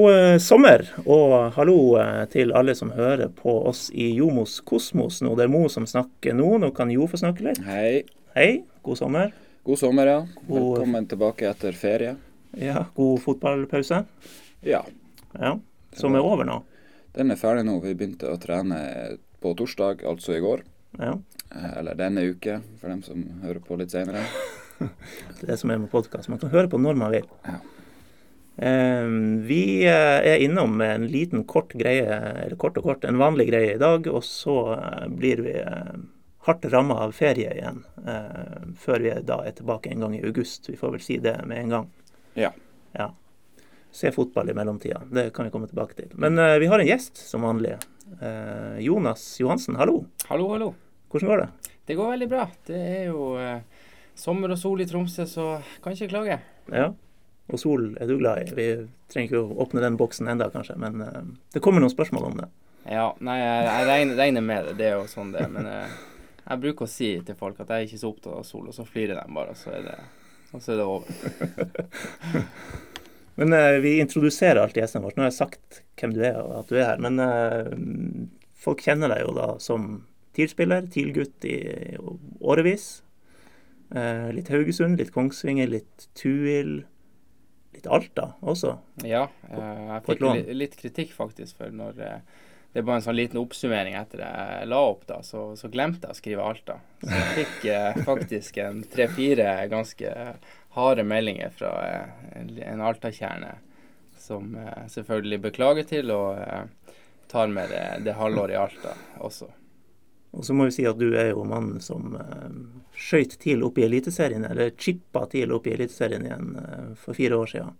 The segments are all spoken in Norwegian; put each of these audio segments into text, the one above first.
God eh, sommer, og hallo eh, til alle som hører på oss i Jomos Kosmos nå. Det er Mo som snakker nå. Nå kan Jo få snakke litt. Hei. Hei, god sommer. God sommer, ja. God- Velkommen tilbake etter ferie. Ja, god fotballpause. Ja. Ja, som er over nå. Den er ferdig nå. Vi begynte å trene på torsdag, altså i går. Ja, Eh, Eller denne uke, for dem som hører på litt senere. det er det som er med podkast. Man kan høre på når man vil. Ja. Eh, vi eh, er innom med en liten kort greie, eller kort og kort, en vanlig greie i dag. Og så eh, blir vi eh, hardt ramma av ferie igjen, før vi da er tilbake en gang i august. Vi får vel si det med en gang. Ja. Ja. Se fotball i mellomtida. Det kan vi komme tilbake til. Men vi har en gjest som vanlig. Eh, Jonas Johansen, hallo. Hallo, hallo. Hvordan går det? Det går veldig bra. Det er jo sommer og sol i Tromsø, så kan ikke klage. Ja. Og sol er du glad i. Vi trenger ikke å åpne den boksen enda, kanskje, men uh, det kommer noen spørsmål om det. Ja, nei, jeg, jeg regner, regner med det. Det er jo sånn det. Men uh, jeg bruker å si til folk at jeg er ikke så opptatt av sol, og så flirer de bare, og så er det, og så er det over. Men uh, vi introduserer alltid gjestene våre. Nå har jeg sagt hvem du er og at du er her. Men folk kjenner deg jo da som TIL-spiller, TIL-gutt i årevis. Litt Haugesund, litt Kongsvinger, litt Tuil. Litt Alta også. Ja, eh, jeg fikk litt, litt kritikk faktisk for når eh, det var en sånn liten oppsummering etter jeg la opp, da, så, så glemte jeg å skrive Alta. Så jeg fikk eh, faktisk en tre-fire ganske harde meldinger fra eh, en, en Alta-kjerne, som eh, selvfølgelig beklager til og tar med det, det halvåret i Alta også. Og så må vi si at du er jo mannen som uh, skøyt TIL opp i Eliteserien, eller chippa TIL opp i Eliteserien igjen uh, for fire år siden.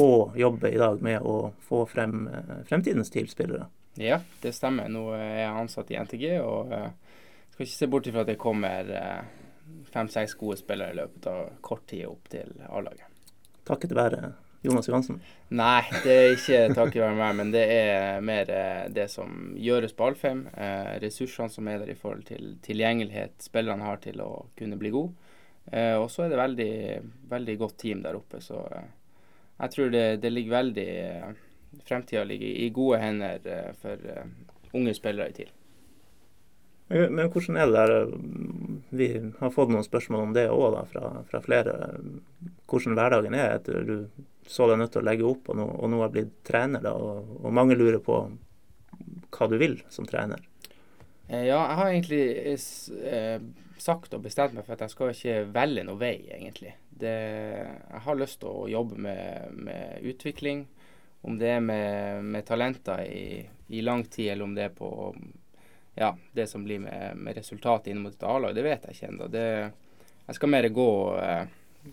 Og jobber i dag med å få frem uh, fremtidens TIL-spillere. Ja, det stemmer. Nå er jeg ansatt i NTG, og uh, skal ikke se bort ifra at det kommer fem-seks gode spillere i løpet av kort tid opp til A-laget. Takket være Jonas Johansen. Nei, det er ikke takket være meg, men det er mer eh, det som gjøres på Alfheim. Eh, ressursene som er der i forhold til tilgjengelighet spillerne har til å kunne bli gode. Eh, og så er det veldig, veldig godt team der oppe, så jeg tror det, det ligger veldig Fremtida ligger i gode hender for unge spillere i TIL. Men hvordan er det der eh, Vi har fått noen spørsmål om det òg fra, fra flere. Hvordan hverdagen er etter du så deg nødt til å legge opp og nå, og nå har blitt trener. da, og, og mange lurer på hva du vil som trener. Eh, Ja, jeg har egentlig eh, sagt og bestemt meg for at jeg skal ikke velge noe vei, egentlig. Det, jeg har lyst til å jobbe med, med utvikling. Om det er med, med talenter i, i lang tid, eller om det er på ja, det som blir med, med resultatet inn mot et A-lag, det vet jeg ikke ennå. Jeg skal mer gå, eh,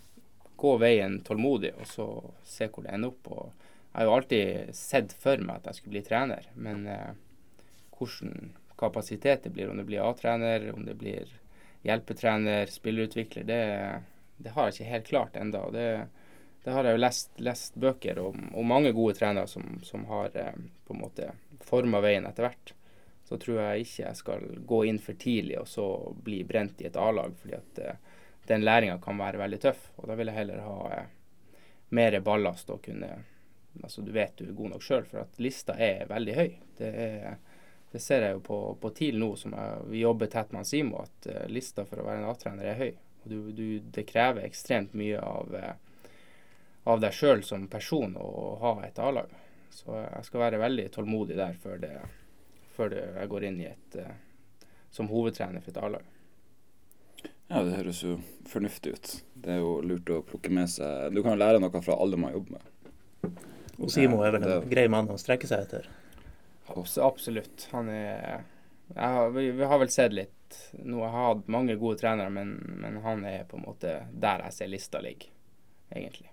gå veien tålmodig og så se hvor det ender opp. Og jeg har jo alltid sett for meg at jeg skulle bli trener, men eh, hvordan kapasitet det blir, om det blir A-trener, om det blir hjelpetrener, spillerutvikler, det, det har jeg ikke helt klart ennå. Det, det har jeg jo lest, lest bøker om, om mange gode trenere som, som har eh, på en måte forma veien etter hvert. Så tror jeg ikke jeg skal gå inn for tidlig og så bli brent i et A-lag, fordi at eh, den læringa kan være veldig tøff. Og da vil jeg heller ha eh, mer ballast og kunne Altså du vet du er god nok sjøl, for at lista er veldig høy. Det er det ser jeg jo på, på TIL nå, som jeg, vi jobber tett med Simo, at eh, lista for å være en A-trener er høy. Og du, du, det krever ekstremt mye av, av deg sjøl som person å ha et A-lag. Så jeg skal være veldig tålmodig der før, det, før jeg går inn i et eh, som hovedtrener for et A-lag. Ja, det høres jo fornuftig ut. Det er jo lurt å plukke med seg Du kan jo lære noe fra alle man jobber med. Og Simo er vel en det- grei mann å strekke seg etter. Abs absolutt. Han er jeg har, vi, vi har vel sett litt nå har Jeg hatt mange gode trenere, men, men han er på en måte der jeg ser lista ligger, egentlig.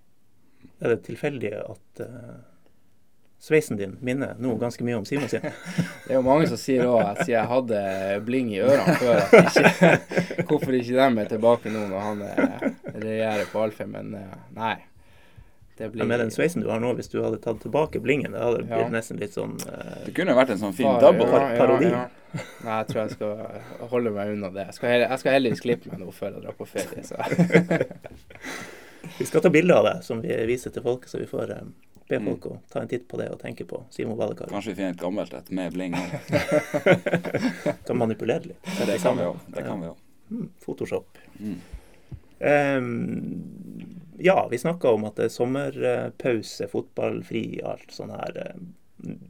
Er det tilfeldig at eh, sveisen din minner nå ganske mye om Simon sin? Det er jo mange som sier òg at siden jeg hadde bling i ørene før, at ikke, hvorfor ikke dem er tilbake nå når han regjerer på Alfheim, men eh, nei. Det blir... Ja, med den sveisen du har nå, hvis du hadde tatt tilbake blingen, det hadde blitt Ja. nesten litt sånn uh, Det kunne vært en sånn fin far, double. ja, parodi. Nei, jeg tror jeg skal holde meg unna det. Jeg skal, heller, jeg skal heldigvis klippe meg nå før jeg drar på ferie. Så. Vi skal ta bilde av deg som vi viser til folket, så vi får, eh, Be Mm. folk å ta en titt på det og tenke på Simon Badekar. Kanskje vi finner et gammelt et med bling. Kan manipulere litt. Det, Det kan vi òg. Det kan vi òg. Mm, Photoshop. Mm. Um, ja, vi snakka om at det er sommerpause, fotballfri, alt sånn her.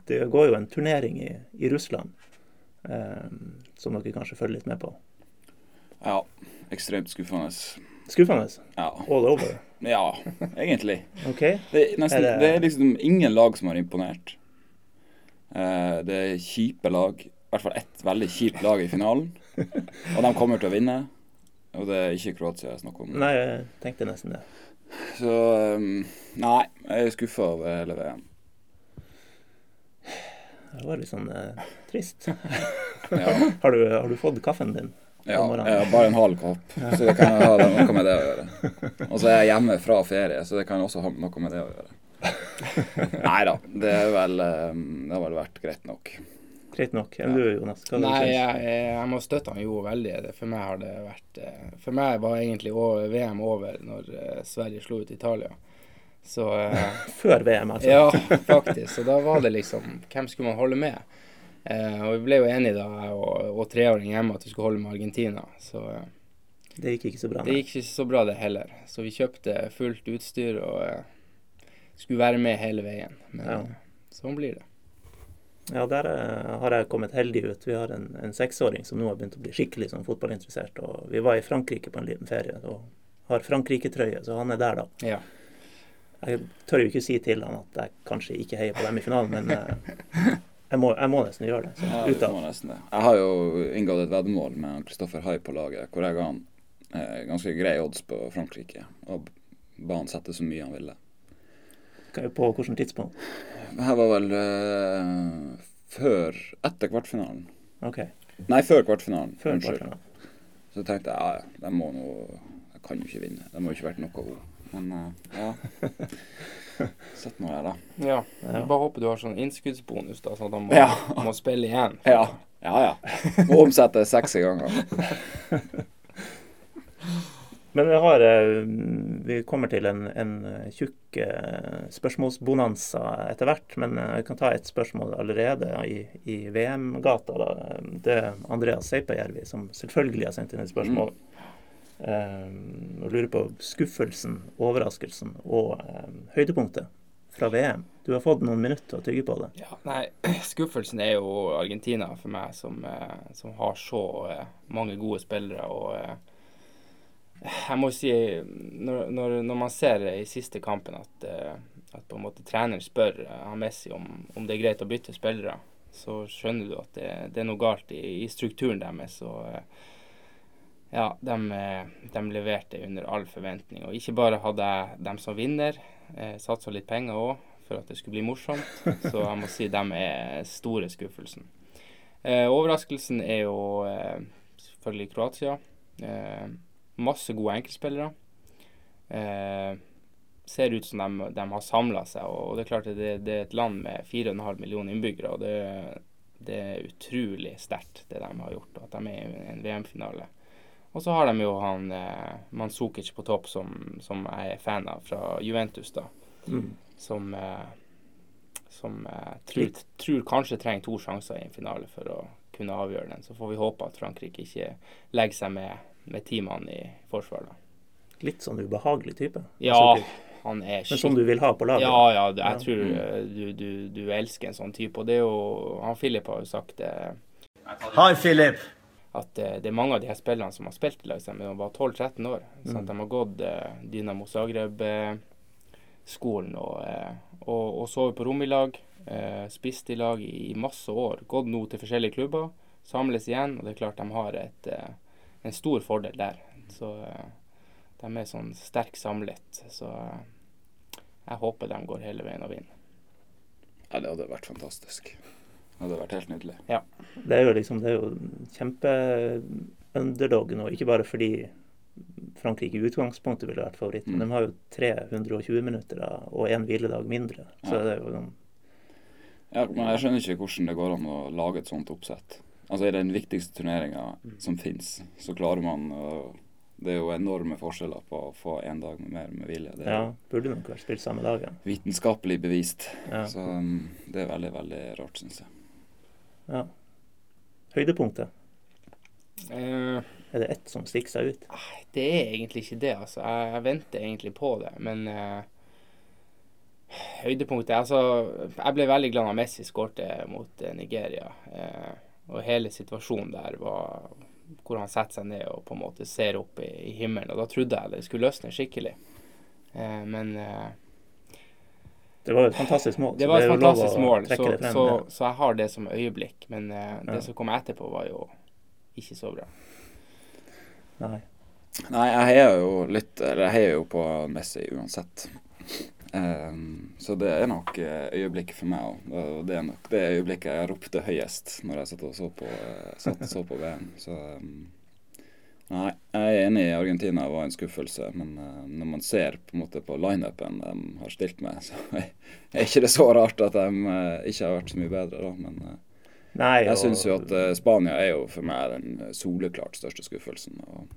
Det går jo en turnering i, i Russland um, som dere kanskje følger litt med på. Ja. Ekstremt skuffende. Skuffende. Ja. All over. ja, egentlig. okay. Det er, nesten, Er det- det er liksom ingen lag som har imponert. Uh, det er kjipe lag. I hvert fall ett veldig kjipt lag i finalen. Og de kommer til å vinne. Og det er ikke Kroatia jeg snakker om. Nei, jeg tenkte nesten det. Så um, Nei, jeg er skuffa over hele VM. Det var litt sånn uh, trist. Ja, Har du, har du fått kaffen din? Ja, bare en halv kopp, så det kan ha noe med det å gjøre. Og så er jeg hjemme fra ferie, så det kan også ha noe med det å gjøre. Nei da, det, er vel, um, det har vel vært greit nok. Greit nok. Enn du, Jonas? Hva Nei, jeg, jeg må støtte han jo veldig. For meg har det vært eh, For meg var egentlig VM over når eh, Sverige slo ut Italia. Så eh, Før VM, altså? Ja, faktisk. Så da var det liksom Hvem skulle man holde med? Eh, og vi ble jo enige da, jeg og, og treåring hjemme, at vi skulle holde med Argentina. Så eh, Det gikk ikke så bra. det gikk ikke så bra, det heller. Så vi kjøpte fullt utstyr og eh, skulle være med hele veien. Men Ja. eh, sånn blir det. Ja, der eh, har jeg kommet heldig ut. Vi har en, en seksåring som nå har begynt å bli skikkelig sånn fotballinteressert. Og vi var i Frankrike på en liten ferie og har Frankrike-trøye, så han er der, da. Ja. Jeg tør jo ikke si til han at jeg kanskje ikke heier på dem i finalen, men eh, jeg, må, jeg må nesten gjøre det. Ja, ut må nesten det. Jeg har jo inngått et veddemål med Kristoffer Hai på laget, hvor jeg ga han eh, ganske grei odds på Frankrike. Og ba han sette så mye han ville. På hvilket tidspunkt? Det her var vel eh, før Etter kvartfinalen. OK. Nei, før kvartfinalen. Før Unnskyld. kvartfinalen. Så tenkte jeg ja, de må nå Jeg kan jo ikke vinne. Det må jo ikke vært noe ord. Men eh, ja. Sett nå her, da. ja. Ja. Bare håper du har sånn innskuddsbonus, da, sånn at han må, Ja. må spille igjen. Ja. Ja ja. Må omsette 60 ganger. Men vi har eh, Vi kommer til en, en tjukk eh, spørsmålsbonanza etter hvert. Men vi jeg kan ta et spørsmål allerede i, i VM-gata. Det er Andreas Seipajärvi som selvfølgelig har sendt inn et spørsmål. Eh, og lurer på skuffelsen, overraskelsen og eh, høydepunktet fra VM. Du har fått noen minutter å tygge på det. Ja, nei, skuffelsen er jo Argentina for meg, som, eh, som har så eh, mange gode spillere. og eh, jeg må si, når, når, når man ser i siste kampen at, at på en måte treneren spør Messi om, om det er greit å bytte spillere, så skjønner du at det, det er noe galt i, i strukturen deres. og ja, de, eh, de leverte under all forventning. Og ikke bare hadde jeg dem som vinner, eh, satsa litt penger òg for at det skulle bli morsomt. Så jeg må si de er store skuffelsen. Eh, overraskelsen er jo eh, selvfølgelig Kroatia. Eh, masse gode enkeltspillere. Eh, ser ut som de, de har samla seg. Og det er klart det, det er et land med 4,5 millioner innbyggere. og det, det er utrolig sterkt, det de har gjort. og At de er i en VM-finale. Og så har de jo han eh, Manzukic på topp, som, som jeg er fan av, fra Juventus. da Mm. som, eh, som eh, tror, tror kanskje trenger to sjanser i en finale for å kunne avgjøre den. Så får vi håpe at Frankrike ikke legger seg med, med ti mann i forsvar. da. Litt sånn ubehagelig type. Ja, Altså, han er men som du vil ha på laget. Ja, ja, Jeg Ja. tror eh, du, du, du elsker en sånn type. Og det er jo Han Philip har jo sagt det. Hei, Philip. At eh, det er mange av de her spillerne som har spilt i lag siden de var 12-13 år. Så Mm. at de har gått eh, Dynamo Zagreb-skolen og, eh, og, og sovet på rom i lag. Eh, spist i lag i masse år. Gått nå til forskjellige klubber. Samles igjen. Og det er klart de har et, eh, en stor fordel der. Så de er sånn sterkt samlet. Så jeg håper de går hele veien og vinner. Ja, det hadde vært fantastisk. Det hadde vært helt nydelig. Det er jo liksom det er jo kjempe-underdog nå, ikke bare fordi Frankrike i utgangspunktet ville vært favoritt, men Mm. de har jo 320 minutter da, og en hviledag mindre. Så Ja. det er jo sånn Ja, men jeg skjønner ikke hvordan det går an å lage et sånt oppsett. Altså I den viktigste turneringa Mm. som fins, så klarer man å det er jo enorme forskjeller på å få én dag med mer med vilje. Det Ja, burde nok vært spilt samme dagen. vitenskapelig bevist. Ja. Så um, det er veldig, veldig rart, syns jeg. Ja. Høydepunktet? Uh, Er det ett som stikker seg ut? det er egentlig ikke det, altså. Jeg, jeg venter egentlig på det, men uh, Høydepunktet Altså, jeg ble veldig glad da Messi skårte mot eh, Nigeria. Og hele situasjonen der var hvor han setter seg ned og på en måte ser opp i, i himmelen. Og da trodde jeg det skulle løsne skikkelig. Men Det var et fantastisk mål. det var et fantastisk mål, så, frem, så, ja. så jeg har det som øyeblikk. Men uh, det Ja. som kom etterpå, var jo ikke så bra. Nei. Nei, jeg heier jo litt Eller jeg heier jo på Messi uansett. Um, så det er nok eh, øyeblikket for meg òg. Og det er nok det øyeblikket jeg ropte høyest når jeg satt og så på, eh, satt og så på VM. Så um, Nei, jeg er enig i Argentina var en skuffelse, men uh, når man ser på en måte på lineupen de har stilt med, så er ikke det så rart at de uh, ikke har vært så mye bedre, da. Men uh, Nei, jeg og- syns jo at eh, Spania er jo for meg den soleklart største skuffelsen. Og,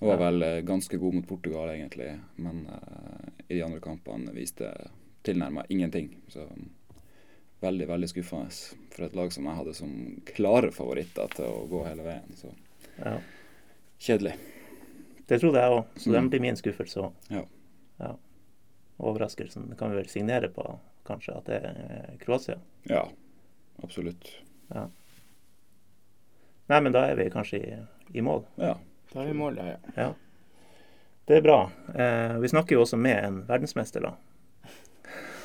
og var vel eh, ganske god mot Portugal, egentlig. Men eh, i de andre kampene viste tilnærma ingenting. Så mm, veldig, veldig skuffende for et lag som jeg hadde som klare favoritter til å gå hele veien. Så ja. Kjedelig. Det trodde jeg òg, så Mm. den blir min skuffelse òg. Ja. Ja. Overraskelsen kan vi vel signere på, kanskje, at det er Kroatia. Ja, absolutt. Ja. Nei, men da er vi kanskje i, i mål. Ja. Da er vi i mål, ja. ja. Ja. Det er bra. Eh, vi snakker jo også med en verdensmester, da.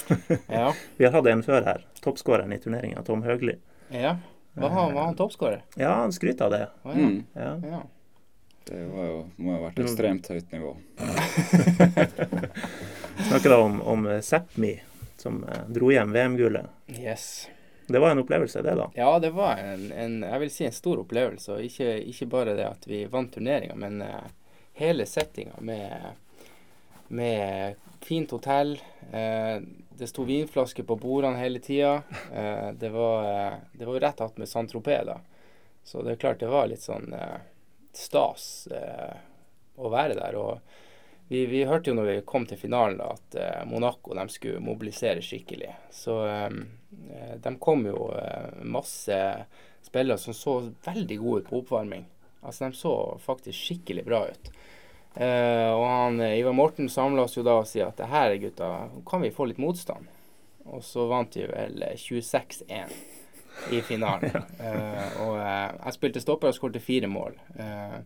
Ja. Vi har hatt en før her. Toppskåreren i turneringa, Tom Høgli. ja. Var han, var han toppskårer? Ja, han skryter av det. Oh, ja. Mm. Ja. Det var jo, må ha vært ekstremt høyt nivå. Snakker da om, om eh, Sápmi, som eh, dro hjem VM-gullet. Yes. Det var en opplevelse, det, da. Ja, det var en, en jeg vil si en stor opplevelse. Og ikke, ikke bare det at vi vant turneringa, men uh, hele settinga med, med fint hotell. Uh, det sto vinflasker på bordene hele tida. Uh, det var det var jo rett attmed Saint-Tropez, da. Så det er klart det var litt sånn stas eh, å være der. Og vi, vi hørte jo når vi kom til finalen da, at eh, Monaco de skulle mobilisere skikkelig. Så eh, de kom jo eh, masse spillere som så veldig gode ut på oppvarming. Altså De så faktisk skikkelig bra ut. Eh, og han, Ivar Morten samla oss jo da og sier at det her gutta, kan vi få litt motstand? Og så vant vi vel eh, 26-1 i finalen. uh, og eh, jeg spilte stopper og skåret fire mål. Uh,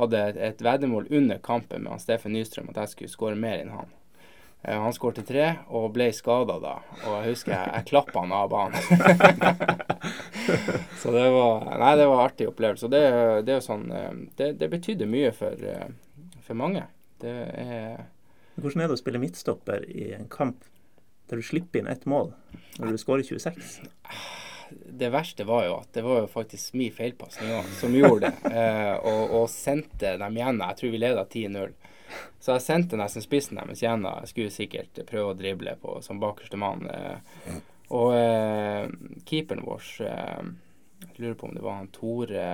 hadde et, et veddemål under kampen med han Steffen Nystrøm at jeg skulle skåre mer enn han. Uh, han skårte tre og ble skada da. Og jeg husker jeg, jeg klappa han av banen. Så det var Nei, det var en artig opplevelse. Og det, det er jo sånn Det, det betydde mye for, for mange. Det er Hvordan er det å spille midtstopper i en kamp der du slipper inn ett mål når du skårer 26? det verste var jo at det var jo faktisk min feilpasning òg som gjorde det. Eh, og, og sendte dem gjennom. Jeg tror vi leda 10-0. Så jeg sendte nesten spissen deres gjennom. Jeg skulle sikkert prøve å drible på som bakerste mann. Eh, og eh, keeperen vår eh, Jeg lurer på om det var han Tore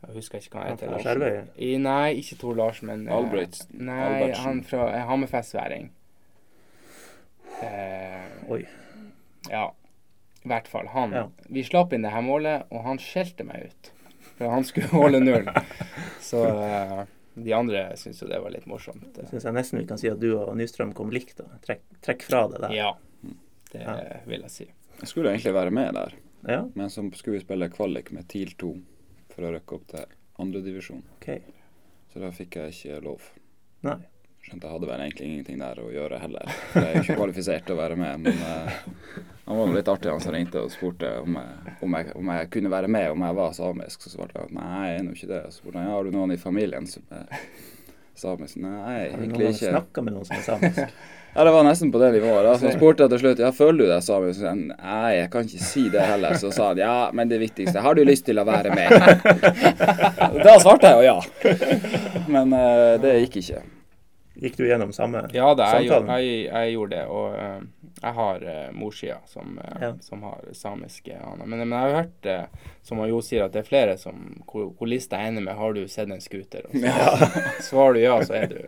Jeg husker ikke hva han heter. Skjervøy? I, nei, ikke Tor Larsen, men eh, Albrigtsen. Nei, Albertsen. han fra eh, Hammerfest-væring. Eh, Oi. ja, i hvert fall. Han. Ja. Vi slapp inn det her målet, og han skjelte meg ut. For han skulle holde null. Så uh, de andre syntes jo det var litt morsomt. Syns jeg nesten vi kan si at du og Nystrøm kom likt. da. Trekk, trekk fra det der. Ja, det Ja. vil jeg si. Jeg skulle egentlig være med der, Ja, men så skulle vi spille kvalik med TIL 2 for å rykke opp til andredivisjon. Okay. Så da fikk jeg ikke lov. Nei. Skjønte jeg hadde vel egentlig ingenting der å gjøre heller. Jeg er jo ikke kvalifisert til å være med. Men uh, han var litt artig, han som ringte og spurte om jeg, om, jeg, om jeg kunne være med om jeg var samisk. Så svarte jeg at nei, jeg er nå ikke det. Så spurte han ja, har du noen i familien som er samisk. Nei, egentlig ikke. Har du noen med noen som er samisk? Ja, det var nesten på det nivået. da. Så spurte jeg til slutt ja, føler du deg samisk. Så sa han, nei, jeg kan ikke si det heller. Så sa han ja, men det viktigste, har du lyst til å være med? Da svarte jeg jo ja. Men uh, det gikk ikke. Gikk du gjennom samme Ja da, jeg, samtalen? Ja, jeg, jeg gjorde det. Og uh, Jeg har uh, morssida som, uh, Ja. som har samiske aner. Men, men jeg har hørt, uh, som Jo sier, at det er flere som, hvor, hvor lista ender med 'Har du sett en scooter?' Og så svarer du ja, så er du,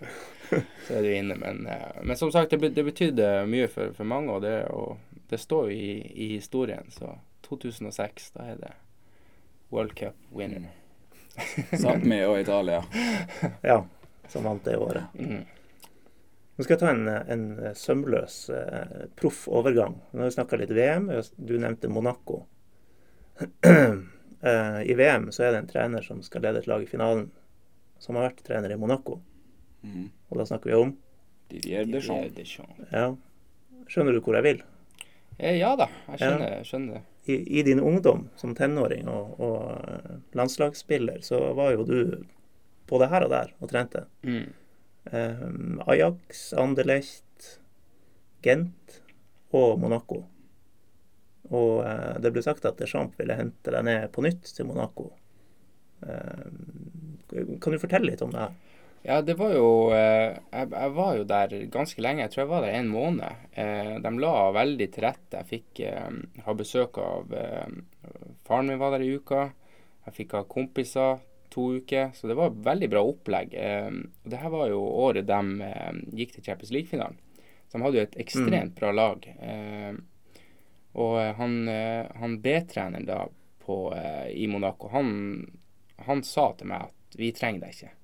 så er du inne. Men, uh, men som sagt, det, det betydde mye for, for mange, og det, og det står jo i, i historien. Så 2006, da er det World Cup winner. Sápmi og Italia. Ja, som vant det året. Mm. Nå skal jeg ta en, en sømløs eh, proff overgang. Nå har vi snakka litt VM. Du nevnte Monaco. eh, I VM så er det en trener som skal lede et lag i finalen, som har vært trener i Monaco. Mm. Og da snakker vi om Didier. Deschamps. Ja. Skjønner du hvor jeg vil? Eh, ja da, jeg skjønner, jeg skjønner det. I, I din ungdom som tenåring og, og eh, landslagsspiller, så var jo du både her og der og trente. Mm. Eh, Ajax, Anderlecht, Gent og Monaco. Og eh, det ble sagt at Deschamps ville hente deg ned på nytt til Monaco. Eh, kan du fortelle litt om det her? Ja, det var jo eh, jeg, var jo der ganske lenge. Jeg tror jeg var der en måned. Eh, de la veldig til rette. Jeg fikk ha besøk av Faren min var der i uka. Jeg fikk ha kompiser to uker. Så det var veldig bra opplegg. Eh, og det her var jo året de eh, gikk til Champions League-finalen. Så de hadde jo et ekstremt bra lag. Eh, og eh, han, eh, han B-treneren da på, eh, i Monaco, han, han sa til meg at vi trenger deg ikke.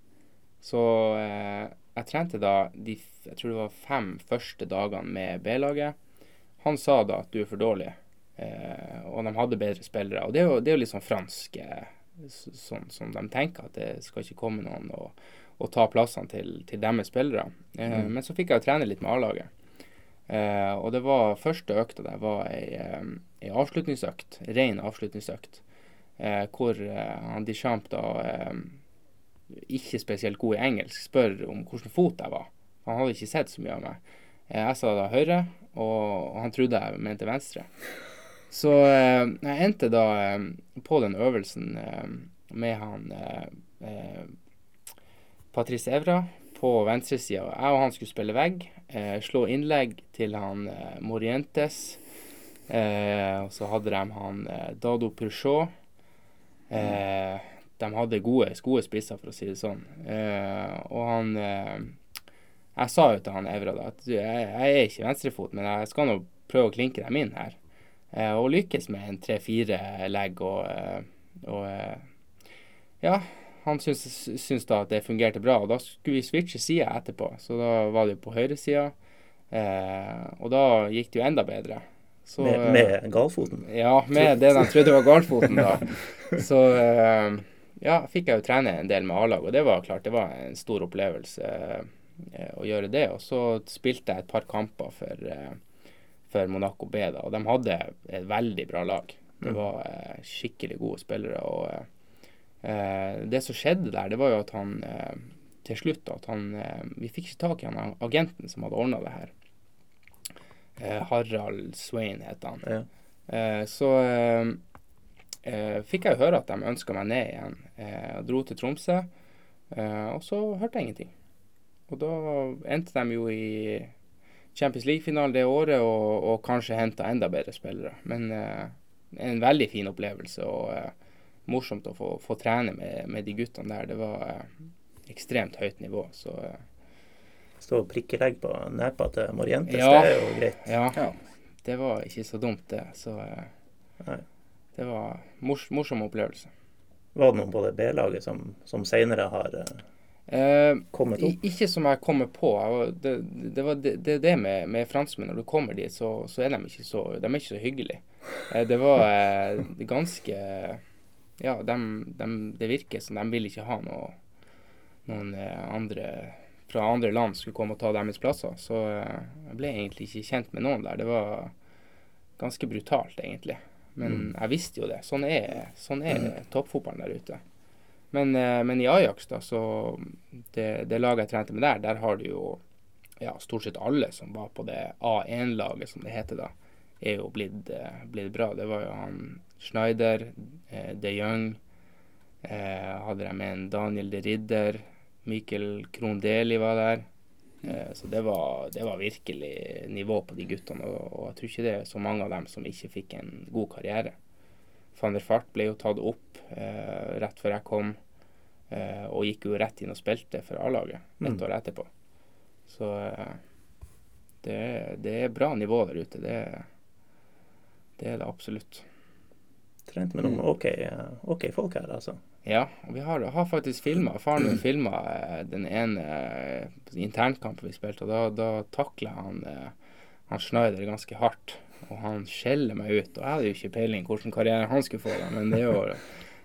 Så jeg trente da de jeg tror det var fem første dagene med B-laget. Han sa da at du er for dårlig, eh, og de hadde bedre spillere. Og det er jo, det er jo litt sånn fransk, eh, sånn som de tenker, at det skal ikke komme noen og, og ta plassene til, til deres spillere. Eh, Mm. Men så fikk jeg jo trene litt med A-laget. Eh, og det var første økta der var ei, eh, ei avslutningsøkt, ren avslutningsøkt, eh, hvor eh, han Deschamps da eh, ikke spesielt god i engelsk, spør om hvilken fot jeg var. Han hadde ikke sett så mye av meg. Jeg sa da høyre, og han trodde jeg mente venstre. Så eh, jeg endte da eh, på den øvelsen eh, med han Patrice Evra på venstresida. Jeg og han skulle spille vegg, eh, slå innlegg til han eh, Morientes. Eh, og så hadde de han Dado Peugeot. De hadde gode, gode spisser, for å si det sånn. Og han Jeg sa jo til han Evra da at jeg, jeg er ikke venstrefot, men jeg skal nå prøve å klinke dem inn her. Eh, og lykkes med en tre-fire legg og, eh, og eh, Ja, han syns, syns da at det fungerte bra, og da skulle vi switche side etterpå. Så da var det jo på høyresida, eh, og da gikk det jo enda bedre. Så, Med, med galfoten? ja, med det de trodde var galfoten, da. Så eh, ja, fikk jeg jo trene en del med A-lag, og det var klart det var en stor opplevelse eh, å gjøre det. Og så spilte jeg et par kamper for, for Monaco B, da, og de hadde et veldig bra lag. Det var eh, skikkelig gode spillere. og eh, eh, Det som skjedde der, det var jo at han eh, til slutt at han eh, Vi fikk ikke tak i han agenten som hadde ordna det her. Eh, Harald Swain het han. Ja. Eh, så fikk jeg jo høre at de ønska meg ned igjen. Eh, og dro til Tromsø, eh, og så hørte jeg ingenting. Og da endte de jo i Champions League-finalen det året, og, og kanskje henta enda bedre spillere. Men eh, en veldig fin opplevelse, og eh, morsomt å få, få trene med, med de guttene der. Det var eh, ekstremt høyt nivå, så eh, Stå og prikke legg på nepa til Morientes, Ja. det er jo greit. ja. Ja. Det var ikke så dumt, det. Så eh, Nei. det var mors morsom opplevelse. Var det noen på det B-laget som, som senere har eh, ikke som jeg kommer på. Det, det var det, det, det med, med franskmenn. Når du kommer dit, så, så er de ikke så, de er ikke så hyggelige. Eh, det var eh, ganske Ja, de, de, det virker som de vil ikke ha noe, noen eh, andre fra andre land skulle komme og ta deres plasser. Så eh, jeg ble egentlig ikke kjent med noen der. Det var ganske brutalt, egentlig. Men Mm. jeg visste jo det. Sånn er, sånn er toppfotballen der ute. Men, eh, men i Ajax, da, så det, det laget jeg trente med der, der har du jo ja, stort sett alle som var på det A1-laget, som det heter da, er jo blitt, eh, blitt bra. Det var jo han Schneider, eh, de Jong, eh, hadde de med en Daniel de Ridder, Mikkel Krohn Deli var der. Eh, så det var, det var, virkelig nivå på de guttene. Og, og, jeg tror ikke det er så mange av dem som ikke fikk en god karriere. Van der Fart ble jo tatt opp eh, rett før jeg kom, eh, og gikk jo rett inn og spilte for A-laget et mm. år etterpå. Så eh, det, det, er bra nivå der ute. Det, det er det absolutt. Trent med noen OK, OK folk her, altså? Ja, og vi har, har faktisk filma Faren min filma eh, den ene eh, internkampen vi spilte, og da, da takla han, eh, han Schneider ganske hardt. Og han skjeller meg ut. Og jeg hadde jo ikke peiling hvordan karriere han skulle få, da, men det er jo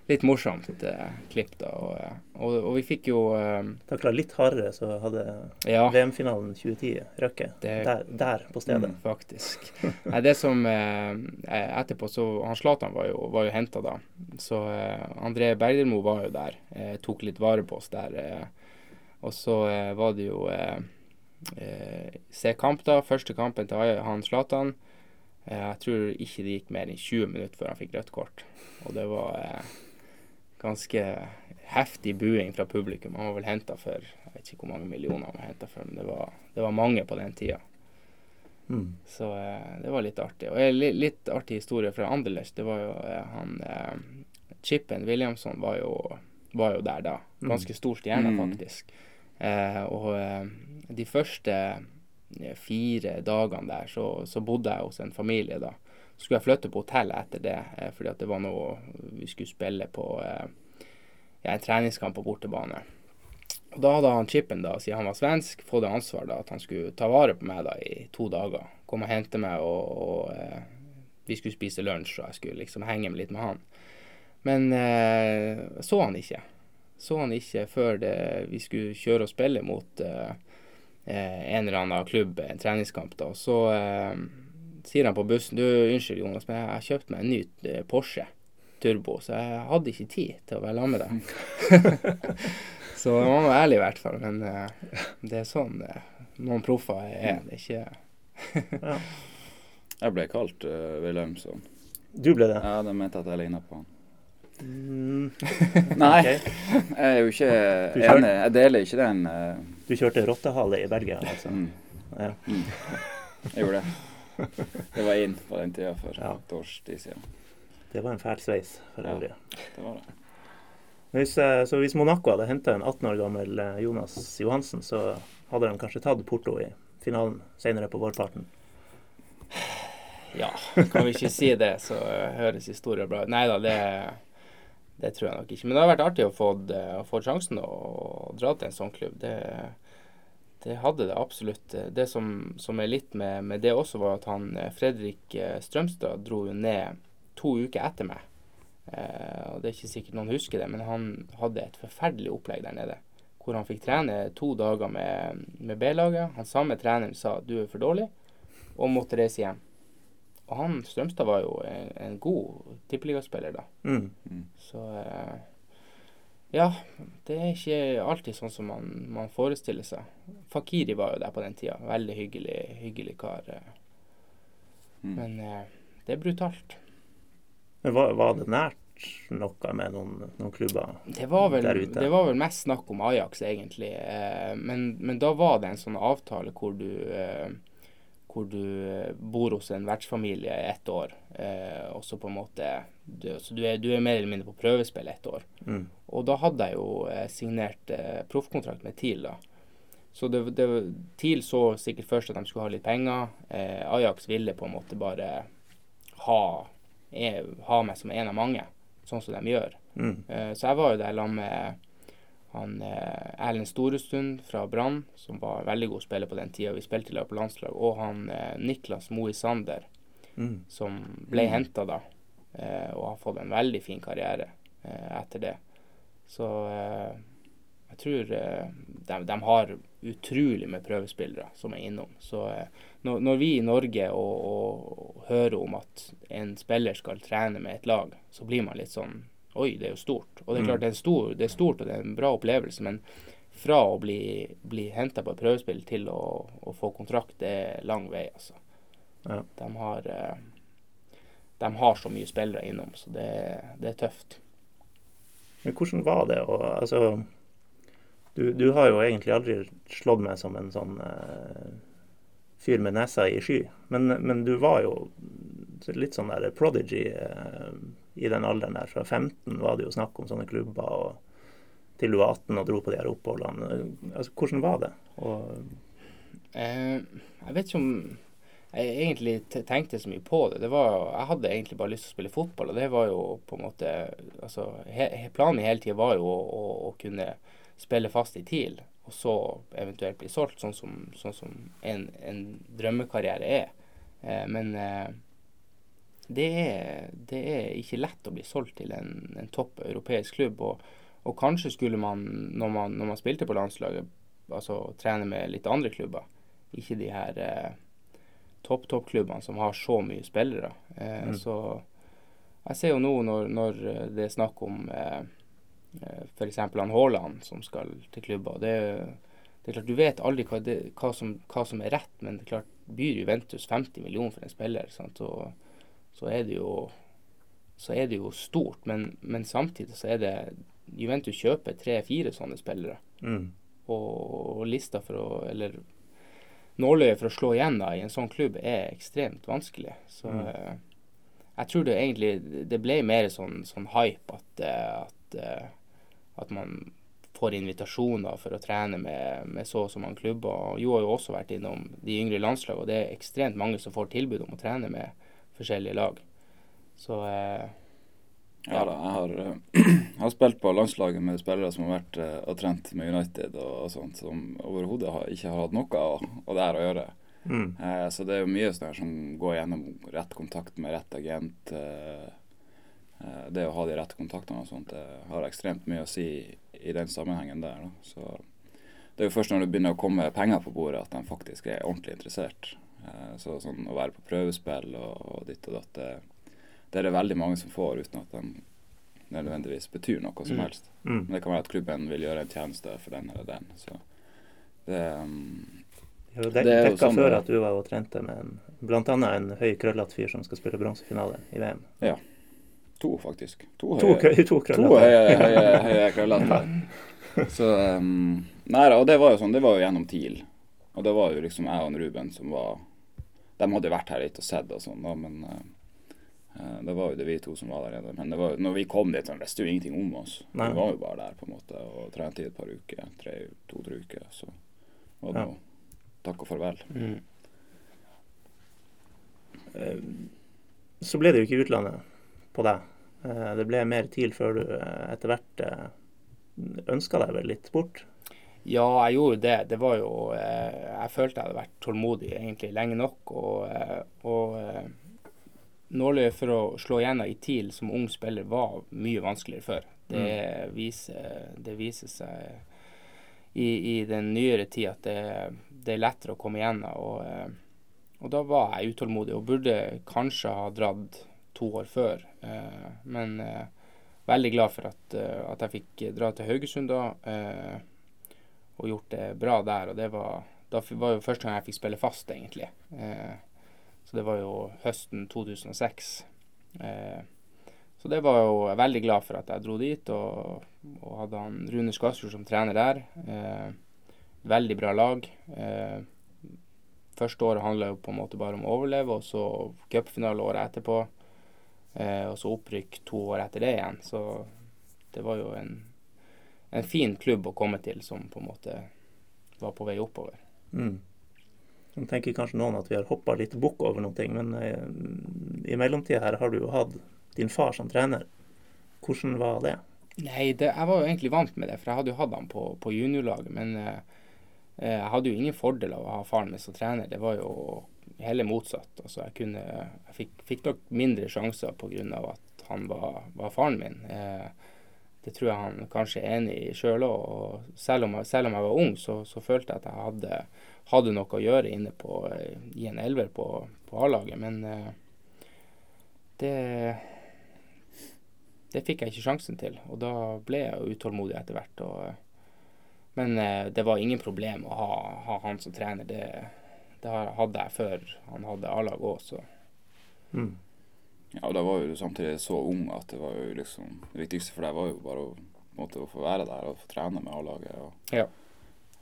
litt morsomt eh, klipp, da. Og, eh, og, og, vi fikk jo eh, Takla litt hardere, så hadde ja, VM-finalen 2010 røkket. Der, der, på stedet. Mm, faktisk. Nei, det som eh, Etterpå så Han Zlatan var jo, var jo henta da. Så eh, André Bergermo var jo der. Eh, tok litt vare på oss der. Eh, og så var det jo Se kamp, da. Første kampen til han Zlatan. Jeg tror ikke det gikk mer enn 20 minutter før han fikk rødt kort. Og det var ganske heftig buing fra publikum. Han var vel henta for Jeg vet ikke hvor mange millioner han var henta for, men det var, det var, mange på den tida. Mm. Så eh, det var litt artig. Og en litt, litt artig historie fra Anderlecht, det var jo eh, han eh, Chippen Williamson var jo, var jo der da. Mm. Ganske stor stjerne, mm. faktisk. Eh, og eh, de første eh, fire dagene der så, så bodde jeg hos en familie da Så skulle jeg flytte på hotellet etter det, eh, fordi at det var noe vi skulle spille på eh, ja, en treningskamp på bortebane. Og Da hadde han chipen, da, siden han var svensk, fått ansvar da, at han skulle ta vare på meg da i to dager. Komme og hente meg, og, og eh, vi skulle spise lunsj, og jeg skulle liksom henge med litt med han. Men eh, så han ikke. Så han ikke før det, vi skulle kjøre og spille mot eh, en eller annen klubb, en treningskamp. da, Så sier han på bussen du, unnskyld Jonas, men jeg har kjøpt meg en ny eh, Porsche Turbo, så jeg hadde ikke tid til å være sammen med deg. så man var ærlig i hvert fall. Men det er sånn noen proffer er. Det er ikke ja. Jeg ble kalt uh, Wilhelmsson. Du ble det? Ja, de mente at jeg ligna på han. Mm. Nei, jeg er jo ikke enig. Jeg deler ikke den uh... Du kjørte rottehale i Belgia, altså? Mm. Ja. Mm. Jeg gjorde det. det var inn på den tida for ja. et års tid siden. Det var en fæl sveis for øvrig. Ja, det var det. Hvis, eh, så hvis Monaco hadde henta en 18 år gammel eh, Jonas Johansen, så hadde de kanskje tatt Porto i finalen senere på vårparten? Ja, kan vi ikke si det, så høres historien bra ut. Nei da, det, det, tror jeg nok ikke. Men det har vært artig å få, å få sjansen å dra til en sånn klubb. Det, det hadde det absolutt. Det som, som er litt med, med, det også, var at han eh, Fredrik eh, Strømstad dro jo ned to uker etter meg. Eh, og Det er ikke sikkert noen husker det, men han hadde et forferdelig opplegg der nede. Hvor han fikk trene to dager med, med B-laget. Han samme treneren sa du er for dårlig, og måtte reise hjem. Og han Strømstad var jo en, en god tippeligaspiller da. Mm. Mm. Så eh, ja, det er ikke alltid sånn som man, man, forestiller seg. Fakiri var jo der på den tida. Veldig hyggelig, hyggelig kar. Eh. Mm. Men eh, det er brutalt. Men var, var, det nært noe med noen, noen klubber vel, der ute? Det var vel mest snakk om Ajax, egentlig. Men, men, da var det en sånn avtale hvor du hvor du eh, bor hos en vertsfamilie i ett år. Eh, og så på en måte du, Så du er, du er, mer eller mindre på prøvespill ett år. Mm. Og da hadde jeg jo eh, signert eh, proffkontrakt med TIL. da. Så det, det, TIL så sikkert først at de skulle ha litt penger. Eh, Ajax ville på en måte bare ha, er, ha meg som en av mange, sånn som de gjør. Mm. Eh, så jeg var jo der sammen med han eh, Erlend Storestund fra Brann, som var veldig god spiller på den tida. Vi spilte i lag på landslag. Og han eh, Niklas Moe Sander, mm. som ble mm. henta da. Eh, og har fått en veldig fin karriere eh, etter det. Så eh, jeg tror eh, de, de, har utrolig med prøvespillere som er innom. Så når, når, vi i Norge og, og, og hører om at en spiller skal trene med et lag, så blir man litt sånn Oi, det er jo stort. Og det er klart det er, stor, det er stort og det er en bra opplevelse, men fra å bli, bli henta på et prøvespill til å, å, få kontrakt, det er lang vei, altså. Ja. De, har, eh, de har så mye spillere innom, så det, det, er tøft. Men hvordan var det å Altså, Du, du, har jo egentlig aldri slått meg som en sånn uh, fyr med nesa i sky, men, men, du var jo litt sånn der prodigy uh, i den alderen der. Fra 15 var det jo snakk om sånne klubber, og til du var 18 og dro på de her oppholdene. Altså, hvordan var det? Og, uh, jeg vet ikke om jeg egentlig tenkte så mye på det. det var, jeg hadde egentlig bare lyst til å spille fotball, og det var jo på en måte altså, he, Planen min hele tida var jo å, å, å, kunne spille fast i TIL, og så eventuelt bli solgt, sånn som, sånn som en, en, drømmekarriere er. Eh, men eh, det, er, det, er, ikke lett å bli solgt til en, en topp europeisk klubb. Og, og, kanskje skulle man når, man, når man spilte på landslaget, altså trene med litt andre klubber, ikke de her eh, topp-toppklubbene som har så mye spillere. Eh, mm. Så jeg ser jo nå når, når det er snakk om eh, eh f.eks. Haaland som skal til klubber. Det, det, er klart Du vet aldri hva, det, hva, som, hva, som, er rett, men det er klart byr Juventus 50 millioner for en spiller, sant? Og, så er det jo så er det jo stort. Men, men samtidig så er det Juventus kjøper tre-fire sånne spillere. Mm. Og, og lista for å Eller nåløyet for å slå igjen da, i en sånn klubb er ekstremt vanskelig. Så mm. uh, jeg tror det egentlig det ble mer sånn, sånn hype at, uh, at, uh, at, man får invitasjoner for å trene med, med så og så mange klubber. Jo har jo også vært innom de yngre landslag, og det er ekstremt mange som får tilbud om å trene med forskjellige lag. Så ja da, jeg har, jeg har, spilt på landslaget med spillere som har vært og trent med United og, og sånt, som overhodet ikke har hatt noe av det her å gjøre. Mm. Eh, så det er jo mye sånn som går gjennom rett kontakt med rett agent. Eh, det å ha de rette kontaktene og sånt, det har ekstremt mye å si i den sammenhengen der. Da. Så det er jo først når det begynner å komme penger på bordet at de faktisk er ordentlig interessert. Eh, så sånn å være på prøvespill og, og ditt og datt, det det er det veldig mange som får uten at de nødvendigvis betyr noe som mm. helst. Mm. Men det kan være at klubben vil gjøre en tjeneste for den eller den. Så det, um, jo, det, det er jo sånn før at du var og trente med en, annet en høy, krøllete fyr som skal spille bronsefinale i VM. Ja. To, faktisk. To, høye, to krøllete. To høye, høye, høye krøllete. Så um, Nei da, og det var jo sånn, det var jo gjennom TIL. Og det var jo liksom jeg og Ruben som var De hadde vært her litt og sett og sånn, da, men uh, Eh, det var jo det vi to som var der nede. Men det var, når vi kom dit, så visste jo ingenting om oss. Nei. Vi var jo bare der på en måte og trente i et par uker. To-tre uker. Så var det ja. takk og farvel. Mm. Eh, så ble det jo ikke utlandet på deg. Eh, det ble mer TIL før du etter hvert ønska deg vel litt bort? Ja, jeg gjorde det. Det var jo Jeg følte jeg hadde vært tålmodig egentlig lenge nok. og, og nåløyet for å slå igjennom i TIL som ung spiller var mye vanskeligere før. Det, mm. viser, det viser, seg i, i, den nyere tid at det, det, er lettere å komme igjennom. Og, eh, og, da var jeg utålmodig og burde kanskje ha dratt to år før. Eh, men eh, veldig glad for at, at, jeg fikk dra til Haugesund da og gjort det bra der. Og det var, da var jo første gang jeg fikk spille fast, egentlig. Så det var jo høsten 2006. Eh, så det var jo jeg veldig glad for at jeg dro dit, og, og hadde han Rune Skarsfjord som trener der. Eh, veldig bra lag. Eh, første året handla jo på en måte bare om å overleve, og så cupfinale året etterpå. Eh, og så opprykk to år etter det igjen. Så det var jo en, en fin klubb å komme til som på en måte var på vei oppover. Mm. Så tenker kanskje noen at vi har hoppa litt bukk over noen ting, men eh, i mellomtida her har du jo hatt din far som trener. Hvordan var det? Nei, det, jeg var jo egentlig vant med det, for jeg hadde jo hatt han på, på juniorlaget. Men eh, eh jeg hadde jo ingen fordel av å ha faren min som trener. Det var jo heller motsatt. Altså, jeg, kunne, jeg fikk, fikk nok mindre sjanser pga. at han var, var faren min. Eh, det tror jeg han kanskje er enig i sjøl òg. Selv, selv, om jeg var ung, så, så følte jeg at jeg hadde hadde noe å gjøre inne på, eh, i en elver på, på A-laget. Men uh, det det fikk jeg ikke sjansen til, og da ble jeg utålmodig etter hvert. Og, men uh, det var ingen problem å ha, ha han som trener. Det, det, hadde jeg før han hadde A-lag òg, så mm. Ja, og da var jo samtidig så ung at det var jo liksom Det viktigste for deg var jo bare å måte, å få være der og få trene med A-laget. Og, Ja.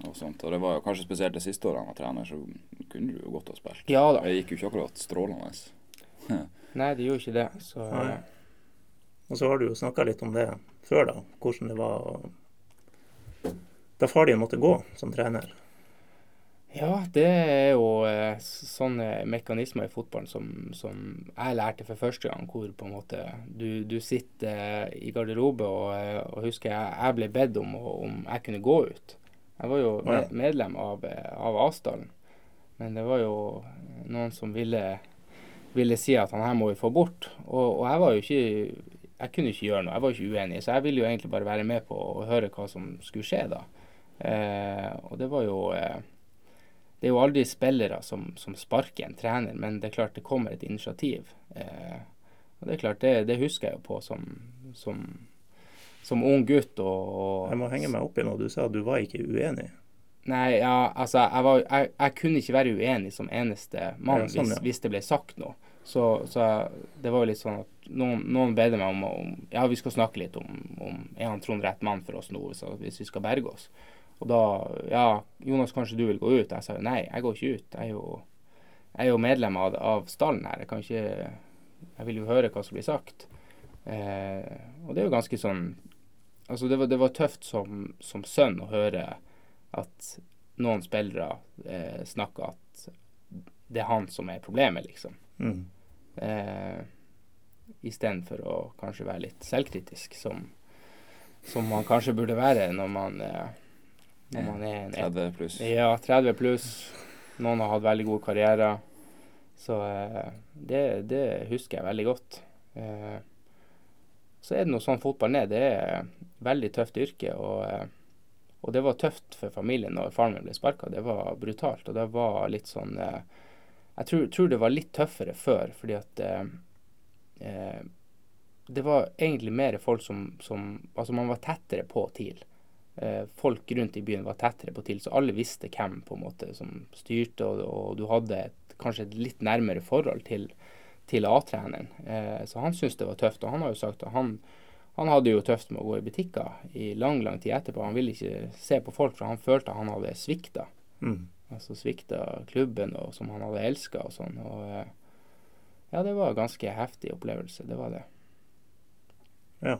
og sånt. Og det var jo kanskje spesielt de siste årene jeg var trener, så kunne du jo godt ha spilt. Ja da. Det gikk jo ikke akkurat strålende. Nei, det gjorde ikke det. Så Nei. Og så har du jo snakka litt om det før, da. Hvordan det var da far din måtte gå som trener. Ja, det er jo eh, sånne mekanismer i fotballen som, som jeg lærte for første gang, hvor på en måte du, du sitter eh, i garderobe og, eh, og husker jeg, jeg ble bedt om om jeg kunne gå ut. Jeg var jo Ja. medlem av, av Asdalen, men det var jo noen som ville, ville si at han her må vi få bort. Og, og jeg var jo ikke Jeg kunne ikke gjøre noe, jeg var ikke uenig, så jeg ville jo egentlig bare være med på å høre hva som skulle skje da. Eh, og det var jo eh, det er jo aldri spillere som, som sparker en trener, men det er klart det kommer et initiativ. Eh, og det er klart, det, det husker jeg jo på som, som, som ung gutt. Og, Jeg må henge meg opp i noe. Du sa at du var ikke uenig. Nei, ja, altså, jeg, var, jeg, jeg kunne ikke være uenig som eneste mann Ja, sånn, ja. hvis det ble sagt noe. Så, så det var jo litt sånn at noen, noen bedde meg om, om Ja, vi skal snakke litt om, om er han Trond rett mann for oss nå, hvis vi skal berge oss. Og da Ja, Jonas, kanskje du vil gå ut? Jeg sa jo nei, jeg går ikke ut. Jeg er jo, jeg er jo medlem av, av stallen her. Jeg kan ikke Jeg vil jo høre hva som blir sagt. Eh, og det er jo ganske sånn Altså, det var, det var tøft som, som sønn å høre at noen spillere eh, snakker at det er han som er problemet, liksom. Mm. Eh, Istedenfor å kanskje være litt selvkritisk, som, som man kanskje burde være når man, eh, når man er en 30 pluss. ja, 30 pluss. Noen har hatt veldig gode karrierer. Så eh, det, det husker jeg veldig godt. Eh, så er det noe sånn fotballen er. Det er et veldig tøft yrke. Og, eh, og det var tøft for familien når faren min ble sparka. Det var brutalt. Og det var litt sånn Jeg tror, tror det var litt tøffere før, fordi at eh, det var egentlig mer folk som, som Altså, man var tettere på TIL folk rundt i byen var tettere på TIL, så alle visste hvem på en måte som styrte, og, og du hadde et, kanskje et litt nærmere forhold til, til A-treneren. Eh, så han syntes det var tøft, og han har jo sagt at han, han hadde jo tøft med å gå i butikker i lang, lang tid etterpå. Han ville ikke se på folk, for han følte han hadde svikta. Mm. Altså svikta klubben og, som han hadde elska og sånn. Og eh, ja, det var en ganske heftig opplevelse, det var det. Ja.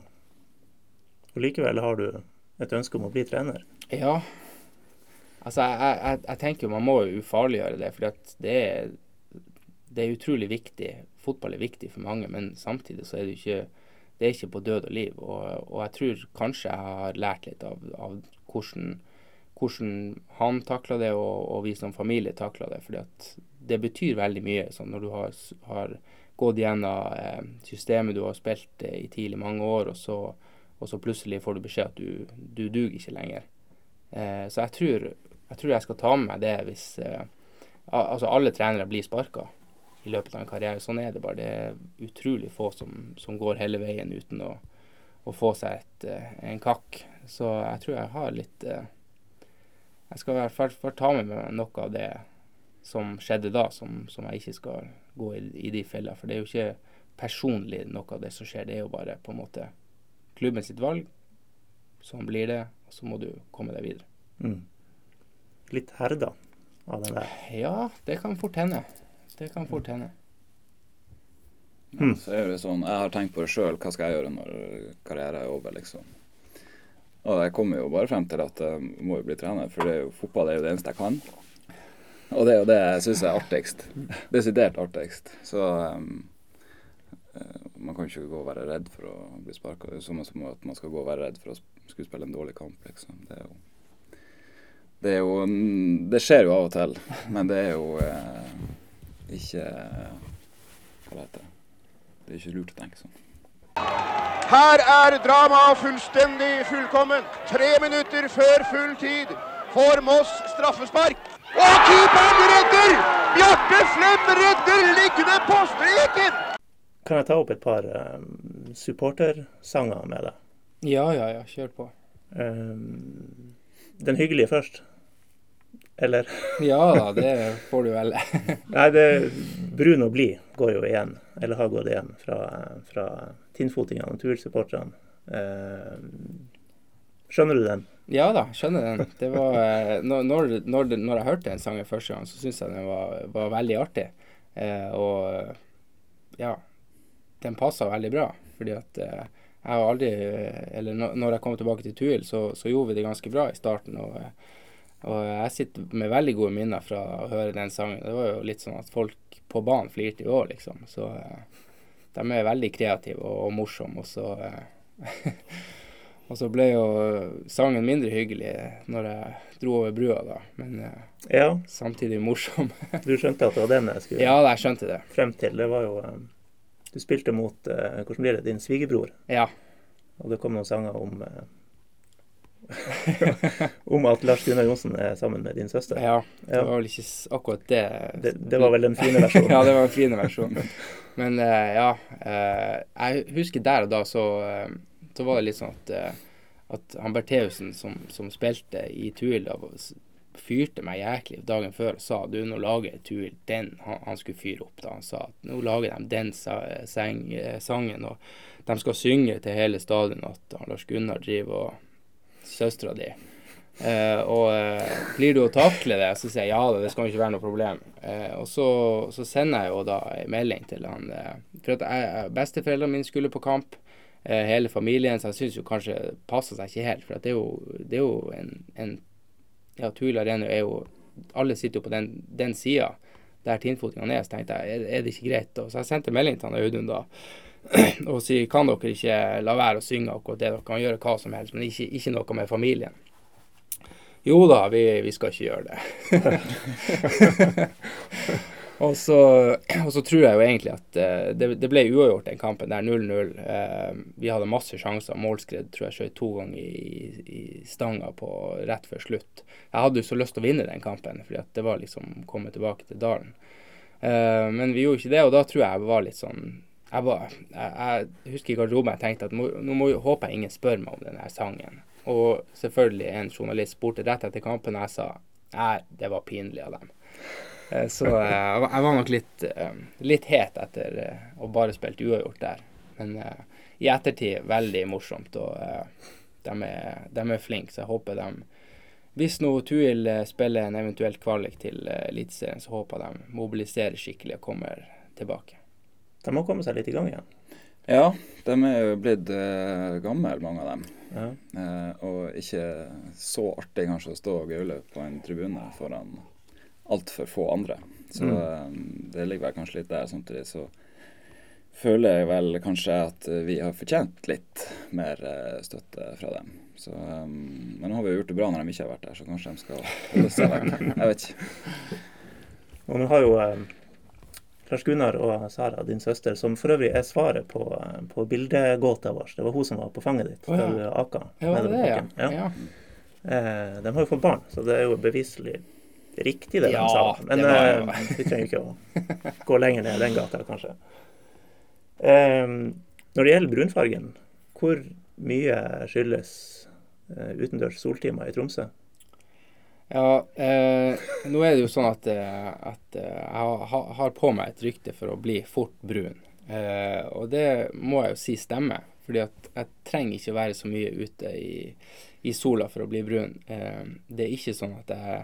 Og likevel har du et ønske om å bli trener. Ja. Altså, jeg, jeg, jeg tenker man må ufarliggjøre det, for det det er utrolig viktig. Fotball er viktig for mange, men samtidig så er det ikke det er ikke på død og liv. Og, og jeg tror kanskje jeg har lært litt av, av hvordan, hvordan han takla det, og, og vi som familie takla det. For det betyr veldig mye sånn når du har, har gått gjennom eh, systemet du har spilt eh, i tidlig mange år, og så, og så plutselig får du beskjed at du, du duger ikke lenger. Eh, så jeg tror, jeg tror jeg skal ta med meg det hvis eh, Altså, alle trenere blir sparka i løpet av en karriere. Sånn er det bare. Det er utrolig få som, som går hele veien uten å, å få seg et, eh, en kakk. Så jeg tror jeg har litt eh, Jeg skal i hvert fall ta med meg noe av det som skjedde da, som, som jeg ikke skal gå i, i de fellene. For det er jo ikke personlig noe av det som skjer. Det er jo bare på en måte klubben sitt valg. Sånn blir det, og så må du komme deg videre. Mm. Litt herda av den der. Ja, det kan fort hende. Det kan fort hende. Mm. Så er det sånn, Jeg har tenkt på det sjøl, hva skal jeg gjøre når karrieren er over, liksom. Og jeg kommer jo bare frem til at jeg må jo bli trener, for det er jo, fotball er jo det eneste jeg kan. Og det er jo det jeg syns er artigst. Desidert artigst. Så um, man kan ikke gå og være redd for å bli sparka. Det er samme som at man skal gå og være redd for å skulle spille en dårlig kamp, liksom. Det er jo Det, er jo, det skjer jo av og til, men det er jo eh, ikke Hva heter det? Det er ikke lurt å tenke sånn. Her er dramaet fullstendig fullkomment. Tre minutter før full tid får Moss straffespark. Og keeperen redder! Bjarte Flem redder liggende på streken! Kan jeg ta opp et par um, supportersanger med deg? Ja, ja, ja. Kjør på. Um, den hyggelige først. Eller Ja da, det får du vel. Nei, det Brun og blid går jo igjen, eller har gått igjen, fra, fra tinnfotingene og tursupporterne. Uh, Skjønner du den? Ja da, skjønner den. Det var, eh, når, når, når jeg hørte den sangen første gang, så syntes jeg den var, var veldig artig. Eh, og ja, den passa veldig bra. Fordi at eh, jeg har aldri Eller når, jeg kom tilbake til Tuil, så, så gjorde vi det ganske bra i starten. Og, eh, og jeg sitter med veldig gode minner fra å høre den sangen. Det var jo litt sånn at folk på banen flirte i år, liksom. Så eh, de er veldig kreative og, og morsomme. Og så eh, Og så ble jo sangen mindre hyggelig når jeg dro over brua, da. Men eh, Ja, samtidig morsom. du skjønte at det var den jeg skulle ja, jeg skjønte det. frem til. Det var jo eh, Du spilte mot eh, hvordan blir det, din svigerbror, Ja. og det kom noen sanger om eh, Om at Lars Gunnar Johnsen er sammen med din søster. ja. Det Ja. var vel ikke s- akkurat det. Det, det var vel den fine versjonen. ja, det var en fin versjon. Men eh, ja. eh, jeg husker der og da så, eh, så var det litt sånn at, eh, at han Bertheussen som, som spilte i Tuil, da, var- s- fyrte meg jæklig dagen før og sa du, nå lager Tuil den han, han skulle fyre opp. da Han sa at nå lager de den sa, seng, eh, sangen, og de skal synge til hele stadion at Lars Gunnar driver og Søstera di. Eh, og eh, blir du å takle det, så sier jeg ja da, det skal ikke være noe problem. Eh, og så, så sender jeg jo da en melding til han eh, For at jeg, besteforeldrene mine skulle på kamp, eh, hele familien, så jeg syns jo kanskje det passer seg ikke helt. For det er jo, det er jo en, en Ja, Tuil Arena er jo Alle sitter jo på den, den sida der tinnfotingene er. Så tenkte jeg, er, er det ikke greit? Og så jeg sendte melding til han Audun da og sier kan dere ikke la være å synge akkurat det, dere kan gjøre hva som helst, men ikke, ikke noe med familien. Jo da, vi, vi skal ikke gjøre det. og, så, og så tror jeg jo egentlig at uh, det, det ble uavgjort den kampen der 0-0. Uh, vi hadde masse sjanser. Målskred tror jeg skjøt to ganger i, i stanga på rett før slutt. Jeg hadde jo så lyst til å vinne den kampen, fordi at det var liksom komme tilbake til dalen. Uh, men vi gjorde ikke det, og da tror jeg jeg var litt sånn jeg, var, jeg, jeg husker i garderoben jeg tenkte at må, nå må, håper jeg ingen spør meg om denne sangen. Og selvfølgelig en journalist spurte rett etter kampen, og jeg sa nei, det var pinlig av dem. Eh, Så eh, jeg var- nok litt, eh, litt het etter å bare spilt uavgjort der. Men i ettertid veldig morsomt, og de er, de er flinke, så jeg håper de Hvis nå Tuil spiller en eventuell kvalik til Eliteserien, så håper jeg de mobiliserer skikkelig og kommer tilbake. De må komme seg litt i gang igjen. Ja, de er jo blitt eh, gamle, mange av dem. Ja. Eh, og ikke så artig kanskje å stå og gaule på en tribune foran altfor få andre. Så Mm. eh, det ligger vel kanskje litt der. Samtidig så føler jeg vel kanskje at vi har fortjent litt mer eh, støtte fra dem. Så, um, men nå har vi jo gjort det bra når de ikke har vært der, så kanskje de skal holde seg vekk. Jeg vet ikke. Og nå har jo eh, Lars Gunnar og Sara, din søster, som for øvrig er svaret på, eh, på bildegåta vår. Det var hun som var på fanget ditt oh, ja. da du aka. Ja, det nedover det, ja. Ja. ja. Eh, de har jo fått barn, så det er jo beviselig riktig det Ja, de sa. Men det var eh, vi trenger ikke å gå lenger ned den gata, kanskje. Eh, når det gjelder brunfargen, hvor mye skyldes eh, utendørs soltimer i Tromsø? Ja, eh, nå er det jo sånn at, eh, at jeg ha, har på meg et rykte for å bli fort brun. Eh, og det må jeg jo si stemmer, fordi at jeg trenger ikke være så mye ute i, i sola for å bli brun. Eh, det er ikke sånn at jeg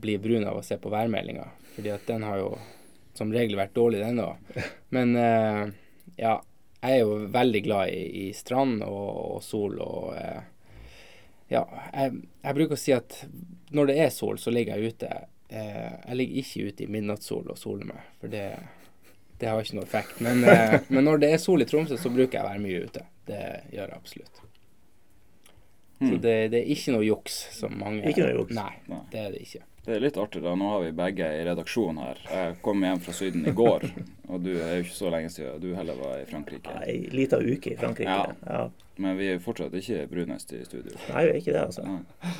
blir brun av å se på værmeldinga, fordi at den har jo som regel vært dårlig, den òg. Men eh, ja, jeg er jo veldig glad i, i strand og, og sol og eh, ja, jeg, jeg bruker å si at når det er sol, så ligger jeg ute. Eh, jeg ligger ikke ute i midnattssol og soler meg, for det, det har ikke noe effekt. Men, men når det er sol i Tromsø, så bruker jeg å være mye ute. Det gjør jeg absolutt. Så Mm. det, det er ikke noe juks, som mange Ikke noe juks? Nei, Nei. det er det ikke. Det er litt artig da, nå har vi begge i redaksjonen her. Jeg kom hjem fra Syden i går, og du er jo ikke så lenge siden du heller var i Frankrike. Ei lita uke i Frankrike. Ja. Ja. Men vi er fortsatt ikke brunest i studio. Nei, vi jo ikke det, altså. Nei.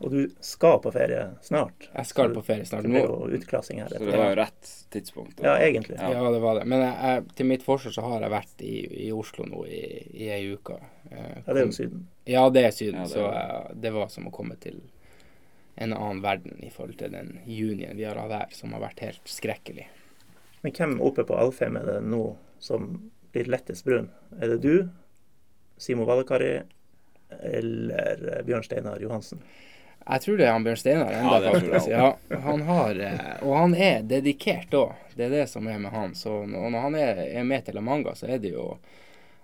Og du skal på ferie snart. Jeg skal på ferie snart. Det blir Nå, jo utklassing her. Så det var jo rett tidspunkt. Ja, egentlig. Ja. ja, det var det. Men jeg, jeg, til mitt forsvar så har jeg vært i, i Oslo nå i, i ei uke. Eh, Ja, det er jo Syden. Ja, det er Syden, Ja, det er så det. eh, det var som å komme til en annen verden i forhold til den junien vi har hatt her, som har vært helt skrekkelig. Men hvem oppe på Alfheim er det nå som blir lettest brun? Er det du, Simo Valakari eller eh, Bjørn Steinar Johansen? Jeg tror det er han Bjørn Steinar enda, Ja, faktisk. Ja, han har, eh, og han er dedikert òg. Det er det som er med han. Så når når han er, er med til La Manga, så er det jo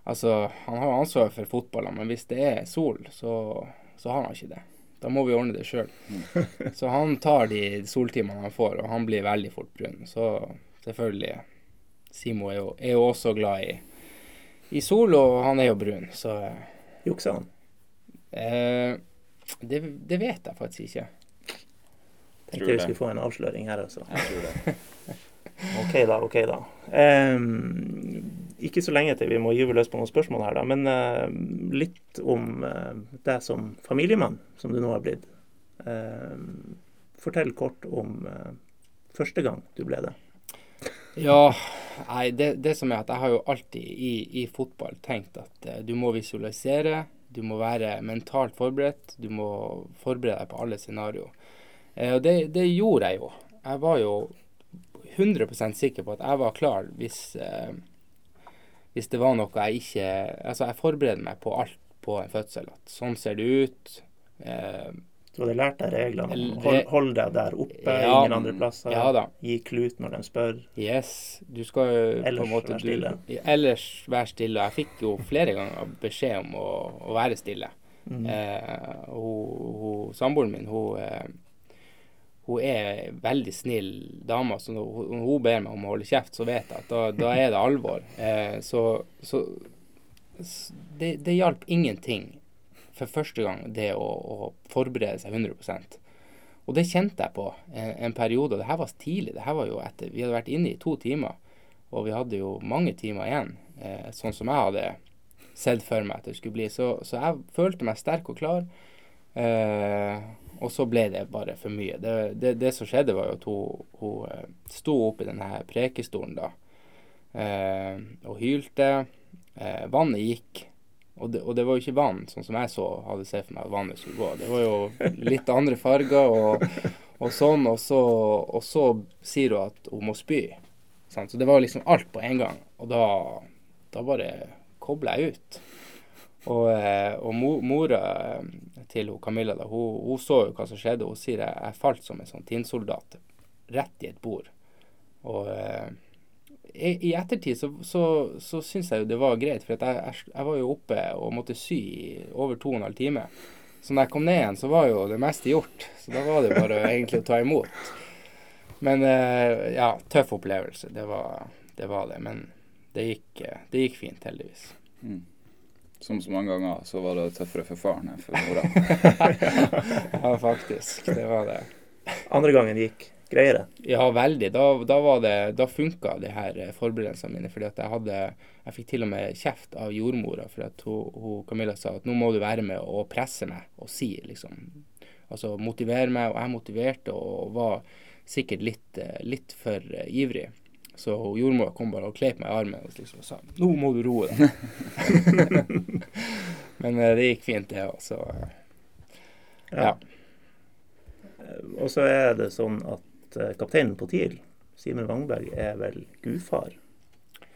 Altså, han har ansvar for fotballen, men hvis det er sol, så, så har han ikke det. Da må vi ordne det sjøl. Så han tar de soltimene han får, og han blir veldig fort brun. Så selvfølgelig Simo er jo, er jo også glad i, i sol, og han er jo brun, så Jukser han? eh, det, det vet jeg faktisk ikke. Tenkte vi skulle få en avsløring her også. Jeg tror det. OK, da. ok da. Um, ikke så lenge til vi må gyve løs på noen spørsmål her, da. Men uh, litt om uh, deg som familiemann, som du nå har blitt. Uh, fortell kort om eh, første gang du ble det. Ja, nei, det, det som er at jeg har jo alltid i, i fotball tenkt at du må visualisere, du må være mentalt forberedt, du må forberede deg på alle scenarioer. Eh, og det, det gjorde jeg jo. Jeg var jo 100% sikker på at jeg var klar hvis, eh, hvis det var noe jeg ikke Altså, jeg forbereder meg på alt på en fødsel. At sånn ser det ut. Du hadde lært deg reglene. Hold, hold deg der oppe, Ja, ingen andre plasser. ja. Gi klut når de spør. Yes. Du skal jo på Ellers en måte være stille. Du, ellers være stille. Jeg fikk jo flere ganger beskjed om å, å være stille. Mm. Eh, hun, hun, samboeren min, hun, eh, hun er veldig snill dame. Så når hun ber meg om å holde kjeft, så vet jeg at da, da er det alvor. Eh, så så det, det hjalp ingenting for første gang, det å, å forberede seg 100 og det kjente jeg på en, en periode. og Det her var tidlig. det her var jo etter, Vi hadde vært inne i to timer, og vi hadde jo mange timer igjen. Eh, sånn som jeg hadde sett for meg at det skulle bli. Så, så jeg følte meg sterk og klar. Eh, og så ble det bare for mye. Det, det, det som skjedde, var jo at hun, hun eh, sto opp i denne prekestolen da eh, og hylte. Eh, vannet gikk. Og det, og det var jo ikke vann, sånn som jeg så hadde sett for meg at vannet skulle gå. Det var jo litt andre farger og, og sånn, og så, og så sier hun at hun må spy. Sant? Så det var liksom alt på en gang. Og da, da bare kobler jeg ut. Og, eh, og mo, mora til hun Camilla, da, hun, hun så jo hva som skjedde. Hun sier jeg, jeg falt som en sånn tinnsoldat rett i et bord. Og eh, i, i ettertid så, så, så syns jeg jo det var greit, for at jeg, jeg, jeg var jo oppe og måtte sy i over to og en halv time. Så når jeg kom ned igjen, så var jo det meste gjort. Så da var det bare egentlig å ta imot. Men eh, ja, tøff opplevelse. Det var det. Var det. Men det gikk, eh, det gikk fint, heldigvis. Mm. Som så mange ganger så var det tøffere for faren enn for mora. Ja, faktisk. Det var det. Andre gangen gikk greiere. Ja, veldig. Da, da, var det, da funka her eh, forberedelsene mine. fordi jeg hadde Jeg fikk til og med kjeft av jordmora for at hun, hun Camilla sa at nå må du være med og presse meg og si, liksom. Altså motivere meg. Og jeg motiverte og var sikkert litt, eh, litt for eh, ivrig. Så jordmora kom bare og kleip meg i armen og liksom sa nå må du roe deg. Men det gikk fint, det òg. Så ja. ja. Og så er det sånn at eh, kapteinen på TIL, Simen Wangberg, er vel gudfar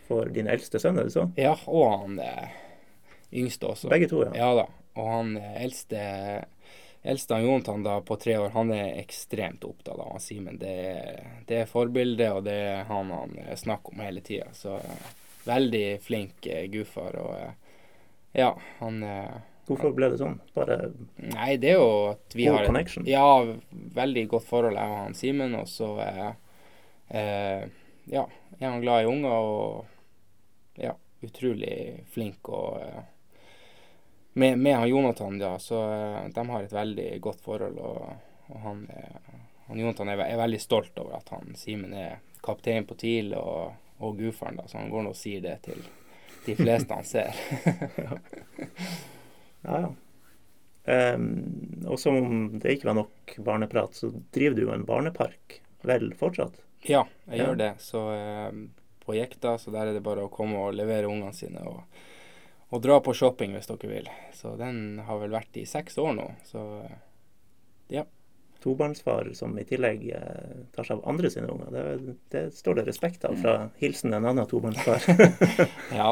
for din eldste sønn, er det så? ja, og han eh, yngste også. Begge to, ja. Ja da. Og han eh, eldste, eldste han Jonathan da på tre år, han er ekstremt opptatt av Simen. Det, det er forbildet, og det er han han snakker om hele tida. Så veldig flink gudfar. Og ja, han Hvorfor ble det sånn? Bare Nei, det er jo at vi har et-. Ja, veldig godt forhold, jeg og han Simen. Og så eh, eh, ja, er han glad i unger og ja, utrolig flink og eh, med, med han Jonathan, ja, så eh, de har et veldig godt forhold. Og, og han, han Jonathan er, er veldig stolt over at han Simen er kaptein på TIL og, og gudfaren, da, så han går nå og sier det til de fleste han ser. Ja, ja. Um, og som om det ikke var nok barneprat, så driver du jo en barnepark vel fortsatt? Ja, jeg Ja. gjør det. Så um, på Jekta, så der er det bare å komme og levere ungene sine og, og dra på shopping hvis dere vil. Så den har vel vært i seks år nå. Så ja. Tobarnsfar som i tillegg eh, tar seg av andre sine unger. Det, det står det respekt av fra hilsen en annen tobarnsfar. ja,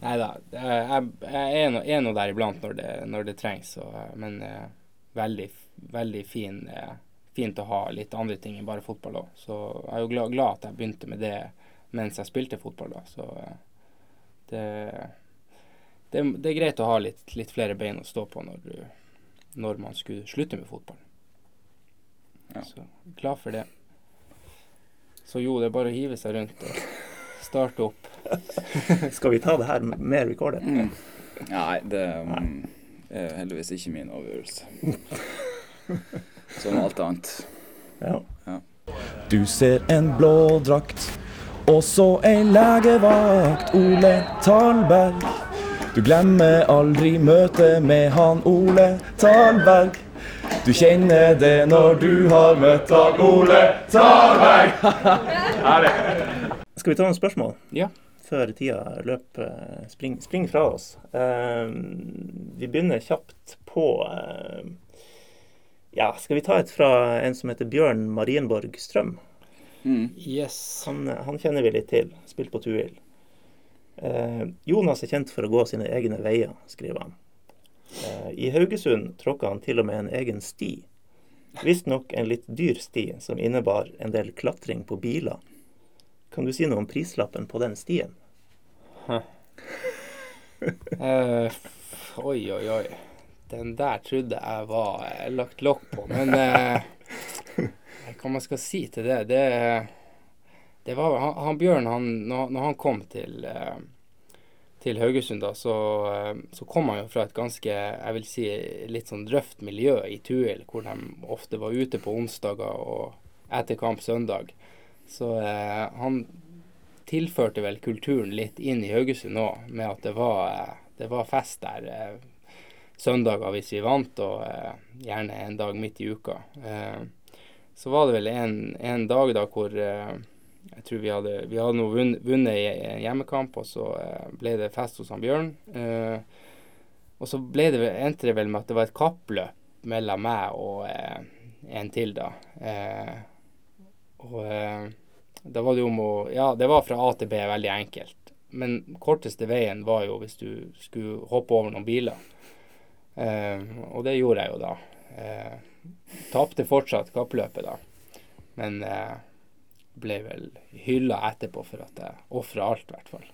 Nei da. Jeg, jeg er, no, er nå der iblant når det, når det trengs. Så, eh, men eh, veldig, veldig fin, eh, fint å ha litt andre ting enn bare fotball òg. Så jeg er jo glad, glad, at jeg begynte med det mens jeg spilte fotball. da. Så eh, det, det, det, er greit å ha litt, litt, flere bein å stå på når, du, når man skulle slutte med fotball. Ja. Så glad for det. Så jo, det er bare å hive seg rundt og starte opp. Skal vi ta det her med recorder? Mm. Nei, det um, er heldigvis ikke min avgjørelse. Som alt annet. Ja. ja. Du ser en blå drakt, og så ei legevakt, Ole Talberg. Du glemmer aldri møtet med han Ole Talberg. Du kjenner det når du har møtt han Ole Talberg. Skal vi ta noen spørsmål? Ja. Før tida løper spring, spring fra oss. Uh, vi begynner kjapt på Ja, skal vi ta et fra en som heter Bjørn Marienborg Strøm? Mm. Yes. Han, han, kjenner vi litt til. Spilt på Tuil. Jonas er kjent for å gå sine egne veier, skriver han. Eh, I Haugesund tråkka han til og med en egen sti. Visstnok en litt dyr sti som innebar en del klatring på biler. Kan du si noe om prislappen på den stien? uh, oi, oi, oi. Den der trodde jeg var uh, lagt lokk på. Men uh, hva man skal si til det? Det, det var han, han Bjørn, han, når, han kom til til Haugesund, da, så, eh, så, kom han jo fra et ganske jeg vil si, litt sånn drøft miljø i Tuil, hvor de ofte var ute på onsdager og etter kamp søndag. Så eh, han tilførte vel kulturen litt inn i Haugesund òg, med at det var, eh, det var, fest der eh, søndager hvis vi vant, og eh, gjerne en dag midt i uka. Eh, så var det vel en, en dag da hvor jeg tror vi hadde, vi hadde noe vunnet en hjemmekamp, og så eh, ble det fest hos han Bjørn. Eh, og så ble det, endte det vel med at det var et kappløp mellom meg og eh, en til, da. Eh, og eh, da var det jo om å Ja, det var fra A til B veldig enkelt. Men korteste veien var jo hvis du skulle hoppe over noen biler. Eh, og det gjorde jeg jo da. Tapte fortsatt kappløpet, da. Men ble vel hylla etterpå for at jeg ofra alt, i hvert fall.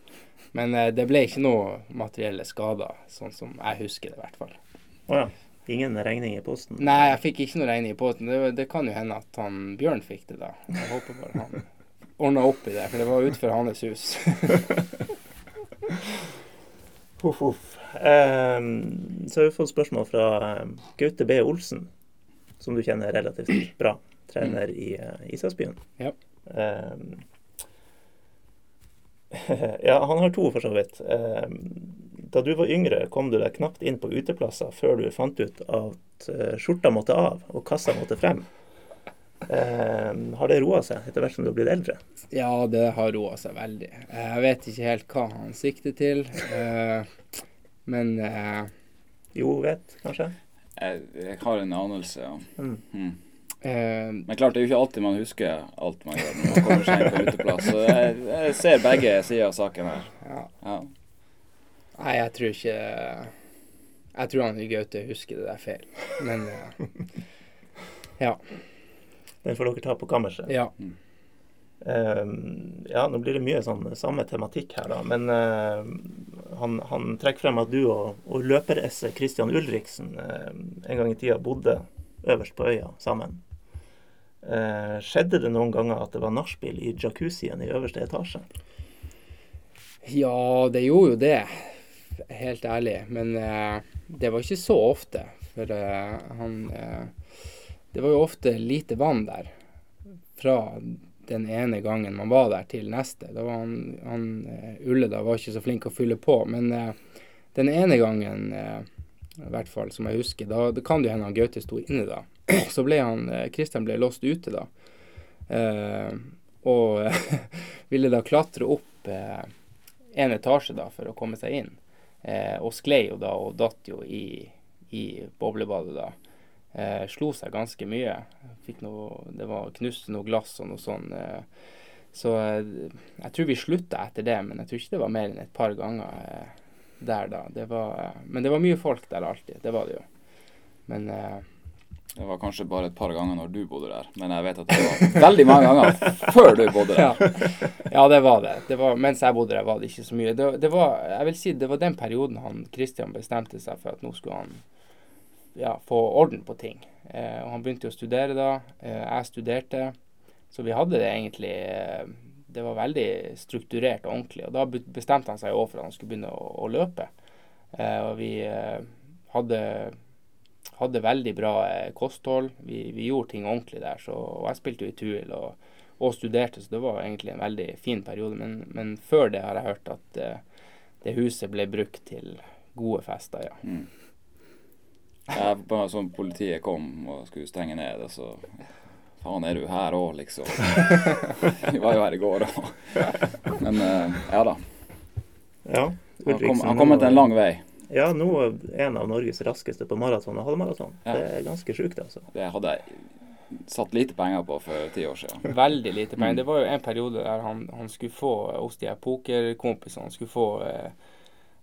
Men eh, det ble ikke noe materielle skader, sånn som jeg husker det, i hvert fall. Oh, ja. Ingen regning i posten? Nei, jeg fikk ikke noe regning i posten. Det, det, kan jo hende at han Bjørn fikk det, da. Jeg håper bare han ordna opp i det, for det var utenfor hans hus. huff, huff. Um, så har vi fått spørsmål fra um, Gaute B. Olsen, som du kjenner relativt bra. Trener i uh, Ishavsbyen. Ja. Um, ja, han har to, for så vidt. Ehm, da du var yngre, kom du deg knapt inn på uteplasser før du fant ut at eh, skjorta måtte av og kassa måtte frem. Eh, har det roa seg etter hvert som du har blitt eldre? Ja, det har roa seg veldig. Jeg vet ikke helt hva han sikter til, eh, men eh, Jo, vet, kanskje? Jeg, jeg, har en anelse, ja. Mm. Mm. Uh, Men klart, det er jo ikke alltid man husker alt man gjør når man kommer seg inn på uteplass. Så jeg, jeg, ser begge sider av saken her. Ja. Ja. Nei, jeg tror ikke Jeg tror han Gaute husker det der feil. Men uh, ja. Den får dere ta på kammerset. Ja. Uh, ja, nå blir det mye sånn samme tematikk her, da. Men han, han, trekker frem at du og, og løperesset Christian Ulriksen en gang i tida bodde øverst på øya sammen. Uh, skjedde det noen ganger at det var nachspiel i jacuzzien i øverste etasje? Ja, det gjorde jo det. Helt ærlig. Men eh, det var ikke så ofte. For eh, han eh, Det var jo ofte lite vann der. Fra den ene gangen man var der, til neste. Da var han, han Ulle da var ikke så flink å fylle på. Men den ene gangen, i hvert fall som jeg husker, da det kan det hende han Gaute sto inne da. så ble han Kristian ble låst ute da. Og ville da klatre opp én etasje da for å komme seg inn. Eh, og sklei jo da og datt jo i, i boblebadet da. Eh, slo seg ganske mye. Noe, det var knuste noe glass og noe sånn. Eh, Så eh, jeg tror vi slutta etter det, men jeg tror ikke det var mer enn et par ganger eh, der da. Det var, eh, men det var mye folk der alltid. Det var det jo. Men Det var kanskje bare et par ganger når du bodde der, men jeg vet at det var veldig mange ganger før du bodde der. ja. ja, det var det. det var, mens jeg bodde der, var det ikke så mye. Det, det var, jeg vil si, det var den perioden han Christian bestemte seg for at nå skulle han ja, få orden på ting. Eh, og han begynte å studere da. Eh, jeg studerte. Så vi hadde det egentlig eh, Det var veldig strukturert og ordentlig. Og da bestemte han seg òg for at han skulle begynne å, å løpe. Eh, og vi eh, hadde, hadde veldig bra eh, kosthold. Vi, vi gjorde ting ordentlig der. Så, og jeg spilte jo i Tuil og, og studerte, så det var egentlig en veldig fin periode. Men, men før det har jeg hørt at uh, det huset ble brukt til gode fester, ja. Mm. Jeg, bare sånn politiet kom og skulle stenge ned, og så Faen, er du her òg, liksom? Vi var jo her i går òg. Men uh, ja da. Ja, Han kom, han kom kommet en lang vei. Ja, nå er en av Norges raskeste på maraton og halvmaraton. Ja. Det er ganske sjukt, altså. Det hadde jeg satt lite penger på for ti år siden. Veldig lite penger. Det var jo en periode der han, han skulle få hos de her pokerkompisene Han skulle få eh,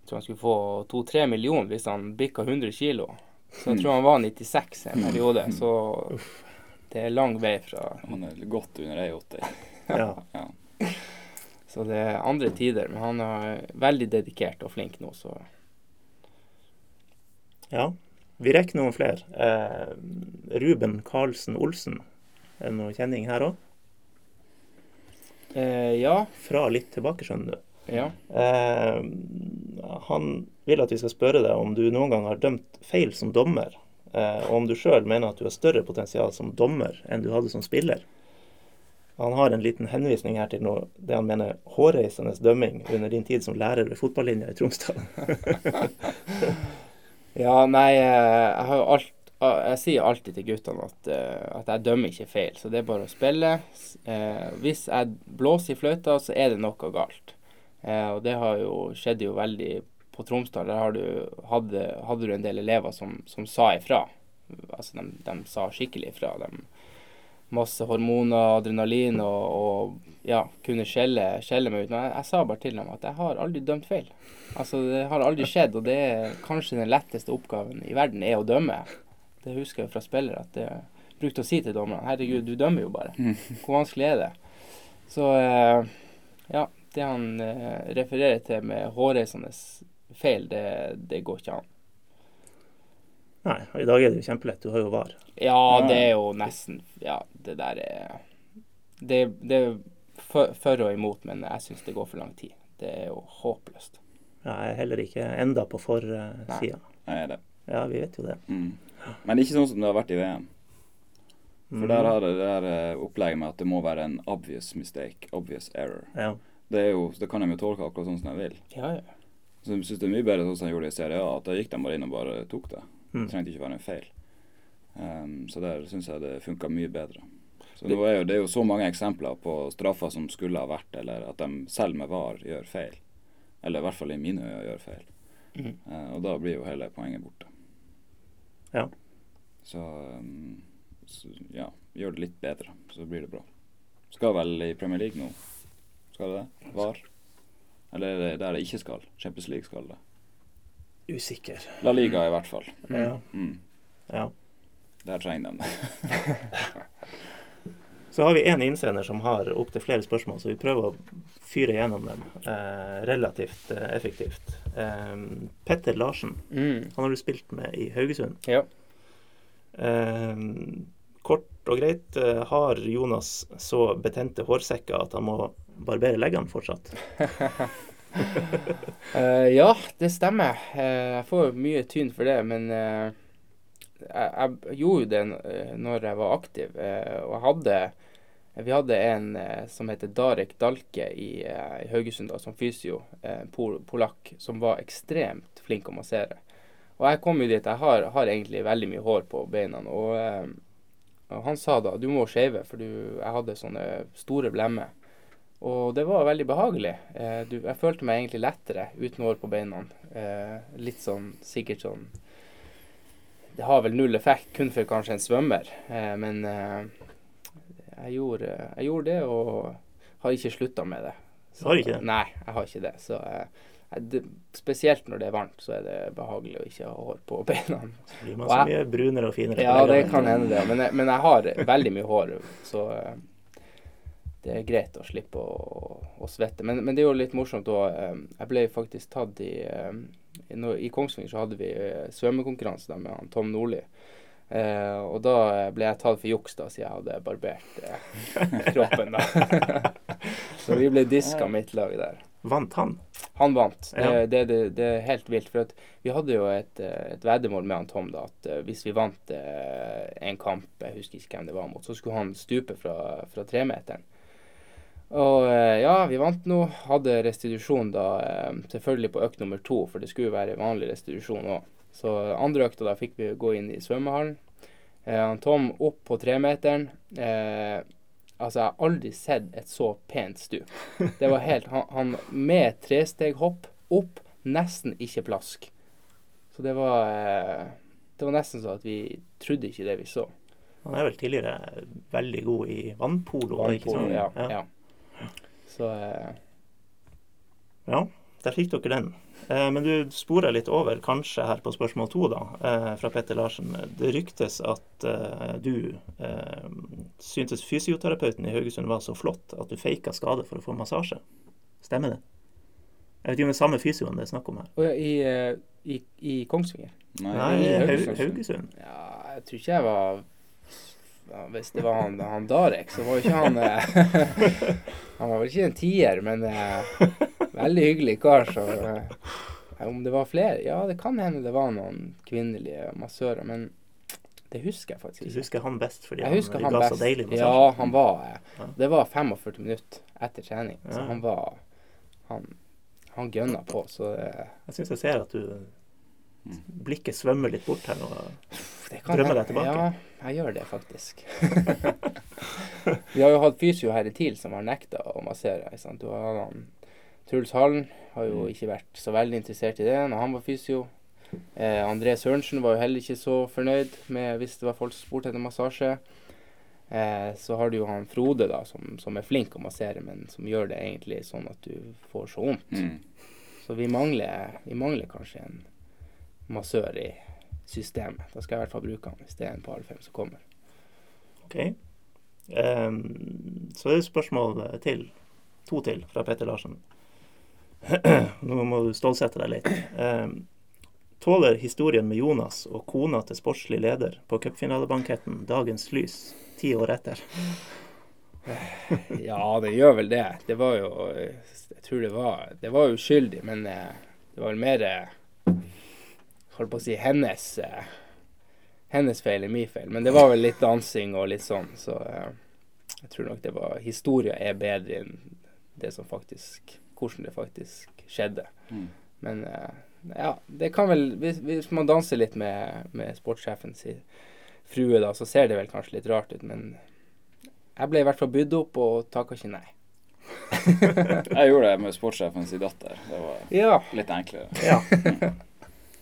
jeg tror han skulle få to-tre millioner hvis han bikka 100 kilo. Så jeg tror han var 96 en periode. Så det er lang vei fra Han er godt under 1,80. Ja. Ja. Så det er andre tider. Men han er veldig dedikert og flink nå, så ja. Vi rekker noen flere. Eh, Ruben Karlsen Olsen. Er det noen kjenning her òg? eh, Ja. Fra litt tilbake, skjønner du. Ja. Eh, han vil at vi skal spørre deg om du noen gang har dømt feil som dommer. Eh, og om du sjøl mener at du har større potensial som dommer enn du hadde som spiller. Han har en liten henvisning her til noe, det han mener hårreisende dømming under din tid som lærer ved fotballinja i Tromsdal. Ja, nei, eh, jeg har jo alt Jeg sier alltid til guttene at, eh, at jeg dømmer ikke feil, så det er bare å spille. Eh, hvis jeg blåser i fløyta, så er det noe galt. Og det har jo skjedd jo veldig på Tromsdal. Der du, hadde, hadde du en del elever som, som sa ifra. Altså, de, de sa skikkelig ifra. De, masse hormoner, adrenalin og, og ja, kunne skjelle, skjelle meg ut. Men jeg, jeg sa bare til dem at jeg har aldri dømt feil. Altså, det har aldri skjedd, og det er kanskje den letteste oppgaven i verden er å dømme. Det husker jeg fra spillere at det brukte å si til dommerne. Herregud, du dømmer jo bare. Hvor vanskelig er det? Så eh, ja, det han eh, refererer til med hårreisende feil, det, det går ikke an. Nei, og i dag er det jo kjempelett. Du har jo VAR. Ja, det er jo nesten Ja, det der er Det, det er for, for og imot, men jeg syns det går for lang tid. Det er jo håpløst. Jeg er heller ikke enda på forsida. Nei, det. Ja, vi vet jo det. Mm. Men ikke sånn som det har vært i VM. For der har det der eh, opplegget med at det må være en obvious mistake, obvious error. Ja. Det, er jo, det kan de jo tolke akkurat sånn som de vil. Ja, ja. Så jeg synes det er mye bedre sånn som de gjorde i Serie A, at da gikk de bare inn og bare tok det. Mm. Det trengte ikke være en feil. Um, så der syns jeg det funka mye bedre. Så nå er jo, Det er jo så mange eksempler på straffer som skulle ha vært, eller at de selv med VAR gjør feil. Eller i hvert fall i mine øyne gjør feil. Mm. Uh, og da blir jo hele poenget borte. Ja. Så, um, så ja, gjør det litt bedre, så blir det bra. Skal vel i Premier League nå? Skal det det? VAR? Eller er det der det ikke skal? Champions League skal det. Usikker. La Liga i hvert fall. Ja. Mm. ja. Der trenger de. Så har vi én innsender som har opptil flere spørsmål, så vi prøver å fyre gjennom dem eh, relativt eh, effektivt. Eh, Petter Larsen, Mm. han har du spilt med i Haugesund. ja. Eh, kort og greit, eh, har Jonas så betente hårsekker at han må barbere leggene fortsatt? Eh, ja, det stemmer. Uh, jeg får mye tyn for det, men uh, jeg, jeg gjorde det uh, når jeg var aktiv. og jeg hadde Vi hadde en som heter Darek Dalke i, i Haugesund som fysio, pol polakk, som var ekstremt flink å massere. Og jeg kom jo dit. Jeg har, har egentlig veldig mye hår på beina. Og, og han sa da du må shave, for du, jeg hadde sånne store blemmer. Og det var veldig behagelig. Eh, du, jeg følte meg egentlig lettere uten hår på beina. Eh, litt sånn sikkert sånn Det har vel null effekt, kun for kanskje en svømmer. Eh, men eh, jeg, gjorde, jeg gjorde det, og har ikke slutta med det. Så, har du ikke det? Nei, jeg har ikke det. Så eh, det, spesielt når det er varmt, så er det behagelig å ikke ha hår på beina. Så blir man så mye brunere og finere. Ja, det kan hende det. Men jeg, men jeg har veldig mye hår, så eh, det er greit å slippe å, å svette. Men, men det er jo litt morsomt òg. Jeg ble faktisk tatt i eh, i, Kongsvinger så hadde vi eh, svømmekonkurranse med han Tom Nordli. Eh, og da ble jeg tatt for juks, da, siden jeg hadde barbert eh, kroppen. da. så vi ble diska mitt lag der. Vant han? Han vant. Ja. Det, det, det, er helt vilt. For vi hadde jo et, eh, et veddemål med han Tom da, at eh, hvis vi vant eh, en kamp, jeg husker ikke hvem det var mot, så skulle han stupe fra, fra tremeteren. Og eh, ja, vi vant nå. Hadde restitusjon da, eh, selvfølgelig på økt nummer to, for det skulle være vanlig restitusjon òg. Så andre økta da fikk vi gå inn i svømmehallen. Eh, han Tom opp på tremeteren. Eh, altså, jeg har aldri sett et så pent stup. Det var helt Han, han med tresteghopp opp, nesten ikke plask. Så det var eh, Det var nesten så at vi trodde ikke det vi så. Han er vel tidligere veldig god i vannpolo? ikke ja. ja, ja. Så eh, Ja, der fikk dere den. Eh, men du sporer litt over kanskje her på spørsmål to, da, eh, fra Petter Larsen. Det ryktes at eh, du eh, syntes fysioterapeuten i Haugesund var så flott at du faka skade for å få massasje. Stemmer det? Jeg vet ikke om det er samme fysioen det er snakk om her. Oh, ja, i, i, i Kongsvinger? Nei, Nei, i Haugesund. Haugesund. Ja, jeg tror ikke jeg var Hvis det var han, han Darek, så var jo ikke han eh, Han var vel ikke en tier, men eh, veldig hyggelig kar. Så eh, om det var flere Ja, det kan hende det var noen kvinnelige massører, men det husker jeg faktisk Du husker han best fordi Jeg han han ga best. så deilig massasje? Ja, han var Ja. Det var 45 minutter etter trening, så Ja. han var Han, han gønna på, så Jeg syns jeg ser at du blikket svømmer litt bort her. Og, Drømmer deg tilbake? Ja, jeg gjør det faktisk. Vi har jo hatt fysio her i TIL som har nekta å massere. Sant? Du har han Truls Hallen har jo ikke vært så veldig interessert i det når han var fysio. Eh, André Sørensen var jo heller ikke så fornøyd med hvis det var folk som spurte etter massasje. Eh, så har du jo han Frode, da, som, som er flink å massere, men som gjør det egentlig sånn at du får så vondt. Mm. Så vi mangler, vi mangler kanskje en massør i systemet. Da skal jeg i hvert fall bruke han hvis det er en par fem som kommer. OK. Um, så er det spørsmål til. To til fra Petter Larsen. Nå må du stålsette deg litt. Um, tåler historien med Jonas og kona til sportslig leder på cupfinalebanketten dagens lys ti år etter? Ja, det gjør vel det. Det var jo Jeg tror det var Det var uskyldig, men eh, det var vel mer eh, Holdt på å si hennes eh, hennes feil er min feil. Men det var vel litt dansing og litt sånn, så eh, jeg tror nok det var Historia er bedre enn det som faktisk Hvordan det faktisk skjedde. Mm. Men eh, ja, det kan vel Hvis, hvis man danser litt med, med sportssjefen sin frue, da, så ser det vel kanskje litt rart ut, men jeg ble i hvert fall bydd opp og takka ikke nei. Jeg gjorde det med sportssjefen sin datter. Det var Ja. litt enklere. Ja.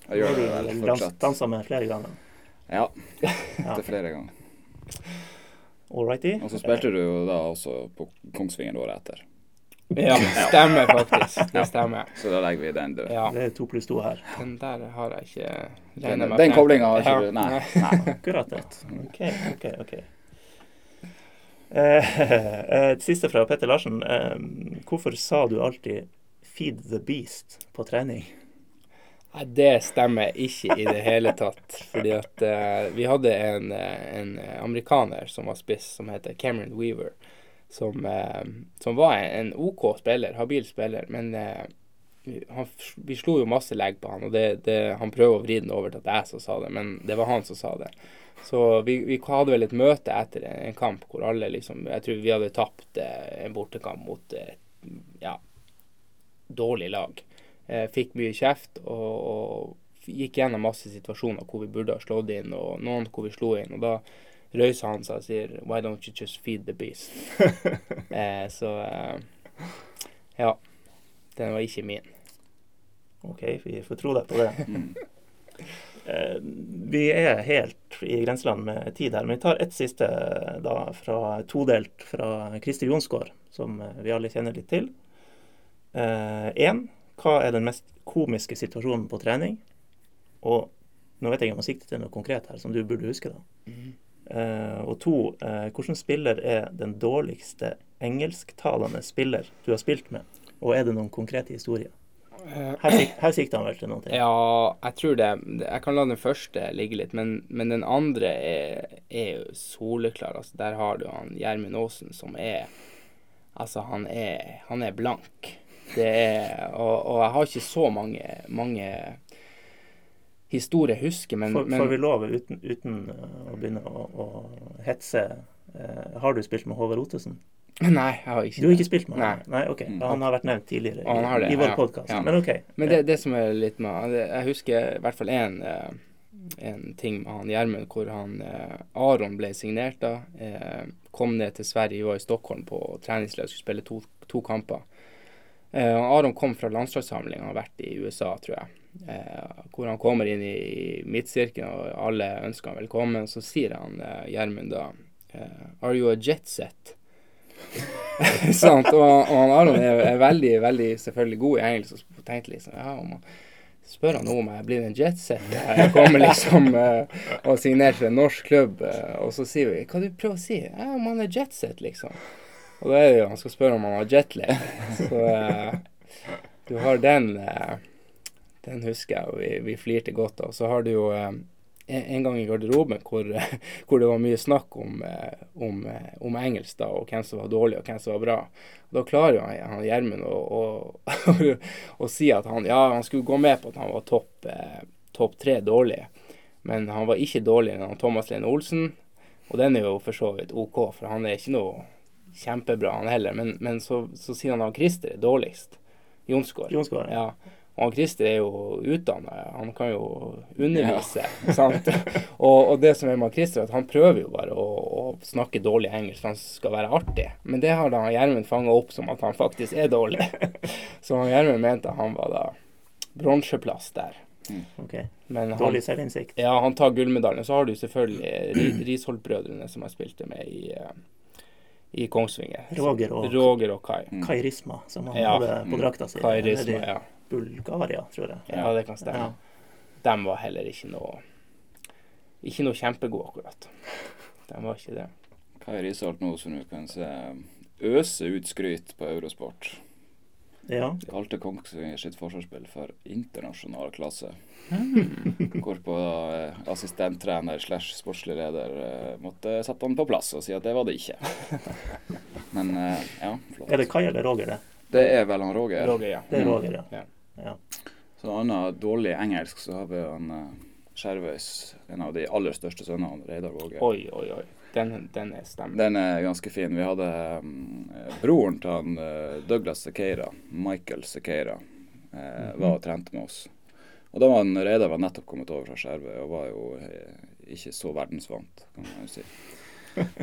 Jeg gjør det vel fortsatt. dansa med flere ganger? Ja, etter flere ganger. All righty. Og så spilte du jo da også på Kongsvinger året etter. ja. Stemmer faktisk. Det stemmer. Så da legger vi den død. Ja. Det er to pluss to her. Den der har jeg ikke Den, med. meg den koblinga har ikke Ja. du Nei. nei. Akkurat det. OK, OK. ok. Eh, et siste fra Petter Larsen. Eh, hvorfor sa du alltid 'feed the beast' på trening? Det stemmer ikke i det hele tatt. Fordi at uh, vi hadde en, eh, en amerikaner som var spiss, som heter Cameron Weaver. Som, uh, som var en, OK spiller, habil spiller, men uh, han, vi slo jo masse legg på han, og det, det, han prøver å vri den over til at jeg som sa det, men det var han som sa det. Så vi, vi hadde vel et møte etter en, kamp hvor alle liksom Jeg tror vi hadde tapt eh, en bortekamp mot eh, ja, dårlig lag. Eh, fikk mye kjeft og, og gikk gjennom masse situasjoner hvor vi burde ha slått inn, og noen hvor vi slo inn. Og da røyser han seg og sier Why don't you just feed the beast? eh, så eh, ja. Den var ikke min. OK, vi får tro deg på det. Mm. Eh, vi er helt i grenseland med tid her, men vi tar ett siste da, fra todelt fra Christer Jonsgaard, som eh, vi alle kjenner litt til. Én, hva er den mest komiske situasjonen på trening? Og nå vet jeg ikke om jeg sikter til noe konkret her som du burde huske, da. Eh, og to, uh, hvilken spiller er den dårligste engelsktalende spiller du har spilt med? Og er det noen konkrete historier? Her, sik her sikter han vel til noen ting? Ja, jeg tror det. Jeg kan la den første ligge litt, men, men den andre er, er jo soleklar. Altså, der har du han Gjermund Aasen som er Altså, han er, han er blank. Det er og, og jeg har ikke så mange, mange historier jeg husker, men, Får, men får vi lov, uten, uten eh, å begynne å, å hetse eh, Har du spilt med Håvard Ottesen? Nei, jeg har ikke Du har ikke spilt med Nei. han? Nei, ok. Han har vært nevnt tidligere i, i vår ja. podkast. Ja. Men OK. Men det, det som er litt med Jeg husker i hvert fall én en ting med han Gjermund hvor han eh, Aron ble signert da. Eh, kom ned til Sverige, vi var i Stockholm på treningsleir og skulle spille to, to kamper. Eh, Aron kom fra landslagssamlinga, har vært i USA, tror jeg. Eh, hvor han kommer inn i midtsirkelen, og alle ønsker han velkommen. Så sier han eh, Gjermund da eh, Are you a jet set? Sant? Og, og han Aron er, er veldig, veldig selvfølgelig god i engelsk. Og tenkte liksom ja, om han spør han nå om jeg blir en jetset. Jeg kommer liksom eh, og signerer til en norsk klubb, eh, og så sier vi hva du prøver å si? Ja, om han er jetset, liksom. Og da er det jo han skal spørre om han har jetlag. Så eh, du har den eh, Den husker jeg, og vi, vi flirte godt av. Så har du jo eh, en gang i garderoben hvor, hvor det var mye snakk om, eh, om, eh, om engelsk da, og hvem som var dårlig og hvem som var bra. Og da klarer jo han, han Gjermund å, å, å si at han, ja, han skulle gå med på at han var topp eh, topp tre dårlig, men han var ikke dårligere enn Thomas Lene Olsen. Og den er jo for så vidt OK, for han er ikke noe kjempebra, han heller. Men, men så, så sier han at Christer er dårligst. Jonsgaard. Jonsgaard, Ja. Og han Christer er jo utdanna, han kan jo undervise. sant? Og, og det som er med Christer, at han prøver jo bare å, å snakke dårlig engelsk, han skal være artig. Men det har da Gjermund fanga opp som at han faktisk er dårlig. Så Gjermund mente han var da bronseplass der. ok. Men han, Dårlig selvinnsikt. ja, han tar gullmedaljen. Så har du selvfølgelig Ri- Risholt-brødrene som jeg spilte med i, eh, i Kongsvinger. Roger og Roger og Kai. Kai Risma, som han Ja. hadde på drakta si. Kai Risma, ja. Bulgaria, tror jeg. Ja, det kan stemme. Ja. De var heller ikke noe Ikke noe kjempegode, akkurat. De var ikke det. Kai Risholt nå som du kan se øse ut skryt på Eurosport. Ja. Kalte Kongsvinger sitt forsvarsspill for internasjonal klasse. Hmm. Hvorpå eh, assistenttrener slash sportslig leder eh, måtte sette han på plass og si at det var det ikke. Men eh, ja, flott. Er det Kai eller Roger, det? Det er vel han Roger. Roger, ja. Det er Roger, ja. Ja. ja. Så annet dårlig engelsk, så har vi han eh, Skjervøys, en av de aller største sønnene, Reidar Våge. Oi, oi, oi. Den, den er stemmer. Den er ganske fin. Vi hadde um, broren til han uh, Douglas Sekeira, Michael Sekeira, -hmm. var og trente med oss. Og da var han, Reidar var nettopp kommet over fra Skjervøy og var jo uh, ikke så verdensvant, kan man jo si.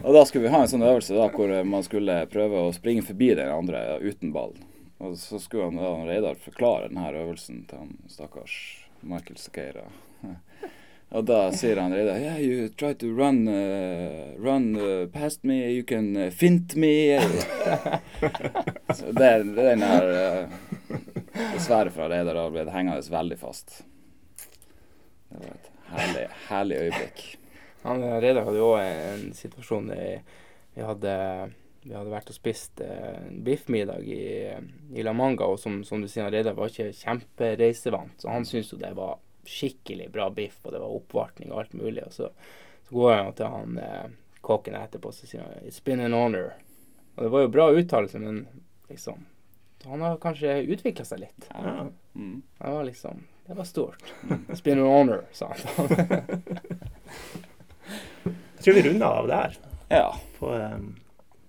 Og da skulle vi ha en sånn øvelse da, hvor man skulle prøve å springe forbi den andre uten ball. Og så skulle han, da, Reidar forklare denne øvelsen til han stakkars Michael Sekeira. Og da sier han Reidar Yeah, you try to run, uh, run uh, past me, you can uh, fint me. Så er den her uh, Dessverre fra Reidar har blitt hengende veldig fast. Det var et herlig, herlig øyeblikk. Han eh, Reidar hadde jo en situasjon i, vi, hadde, vi hadde vært og spist eh, biffmiddag i, i La Manga, og som, som du sier, Reidar var ikke kjempereisevant, så han syntes jo det var skikkelig bra biff, og det var oppvartning og alt mulig. Og så, så går han til han eh, kokken etterpå og sier han, 'It's been an honor'. Og det var jo bra uttalelse, men liksom Han har kanskje utvikla seg litt. ja. Mm. Det var liksom Det var stort. 'It's been an honor', sa han. Jeg tror vi runder av der. Ja. på, um,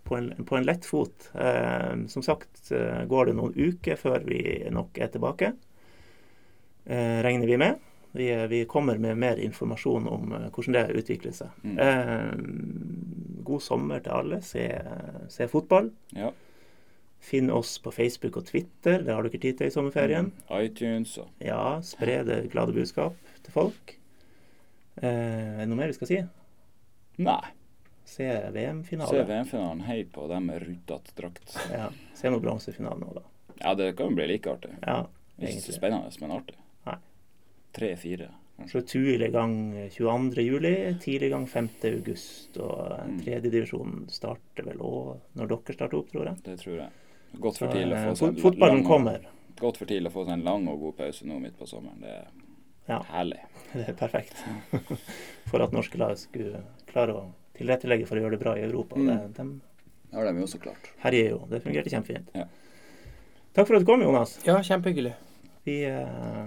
på, en, på en lett fot. Eh, som sagt eh, går det noen uker før vi nok er tilbake, regner vi med. Vi, eh, vi kommer med mer informasjon om eh, hvordan det utvikler seg. Mm. Eh, god sommer til alle. Se, se fotball. ja. Finn oss på Facebook og Twitter. Det har dere tid til i sommerferien. iTunes og Ja, spre det glade budskap til folk. Eh, er det noe mer vi skal si? Nei. Se VM-finalen. Se VM-finalen. Hei på dem med rutete drakt. Ja. Se noe bronsefinalen nå, da. Ja, det kan jo bli like artig. Ja, Ikke så spennende, men artig. Tre-fire. Så Tuil i gang 22. juli, tidlig i gang 5. august. Og Mm. tredjedivisjonen starter vel òg når dere starter opp, tror jeg. Det tror jeg. Godt for tidlig å eh, få seg en fotballen lang kommer. Godt for tidlig å få seg en lang og god pause nå midt på sommeren. Det er Ja. herlig. Det er perfekt. For at norske lag skulle klare å tilrettelegge for å gjøre det bra i Europa. Mm. Det, de Det har de også klart. herjer jo. Det fungerte kjempefint. Ja. Takk for at du kom, Jonas. Ja, kjempehyggelig. Vi eh,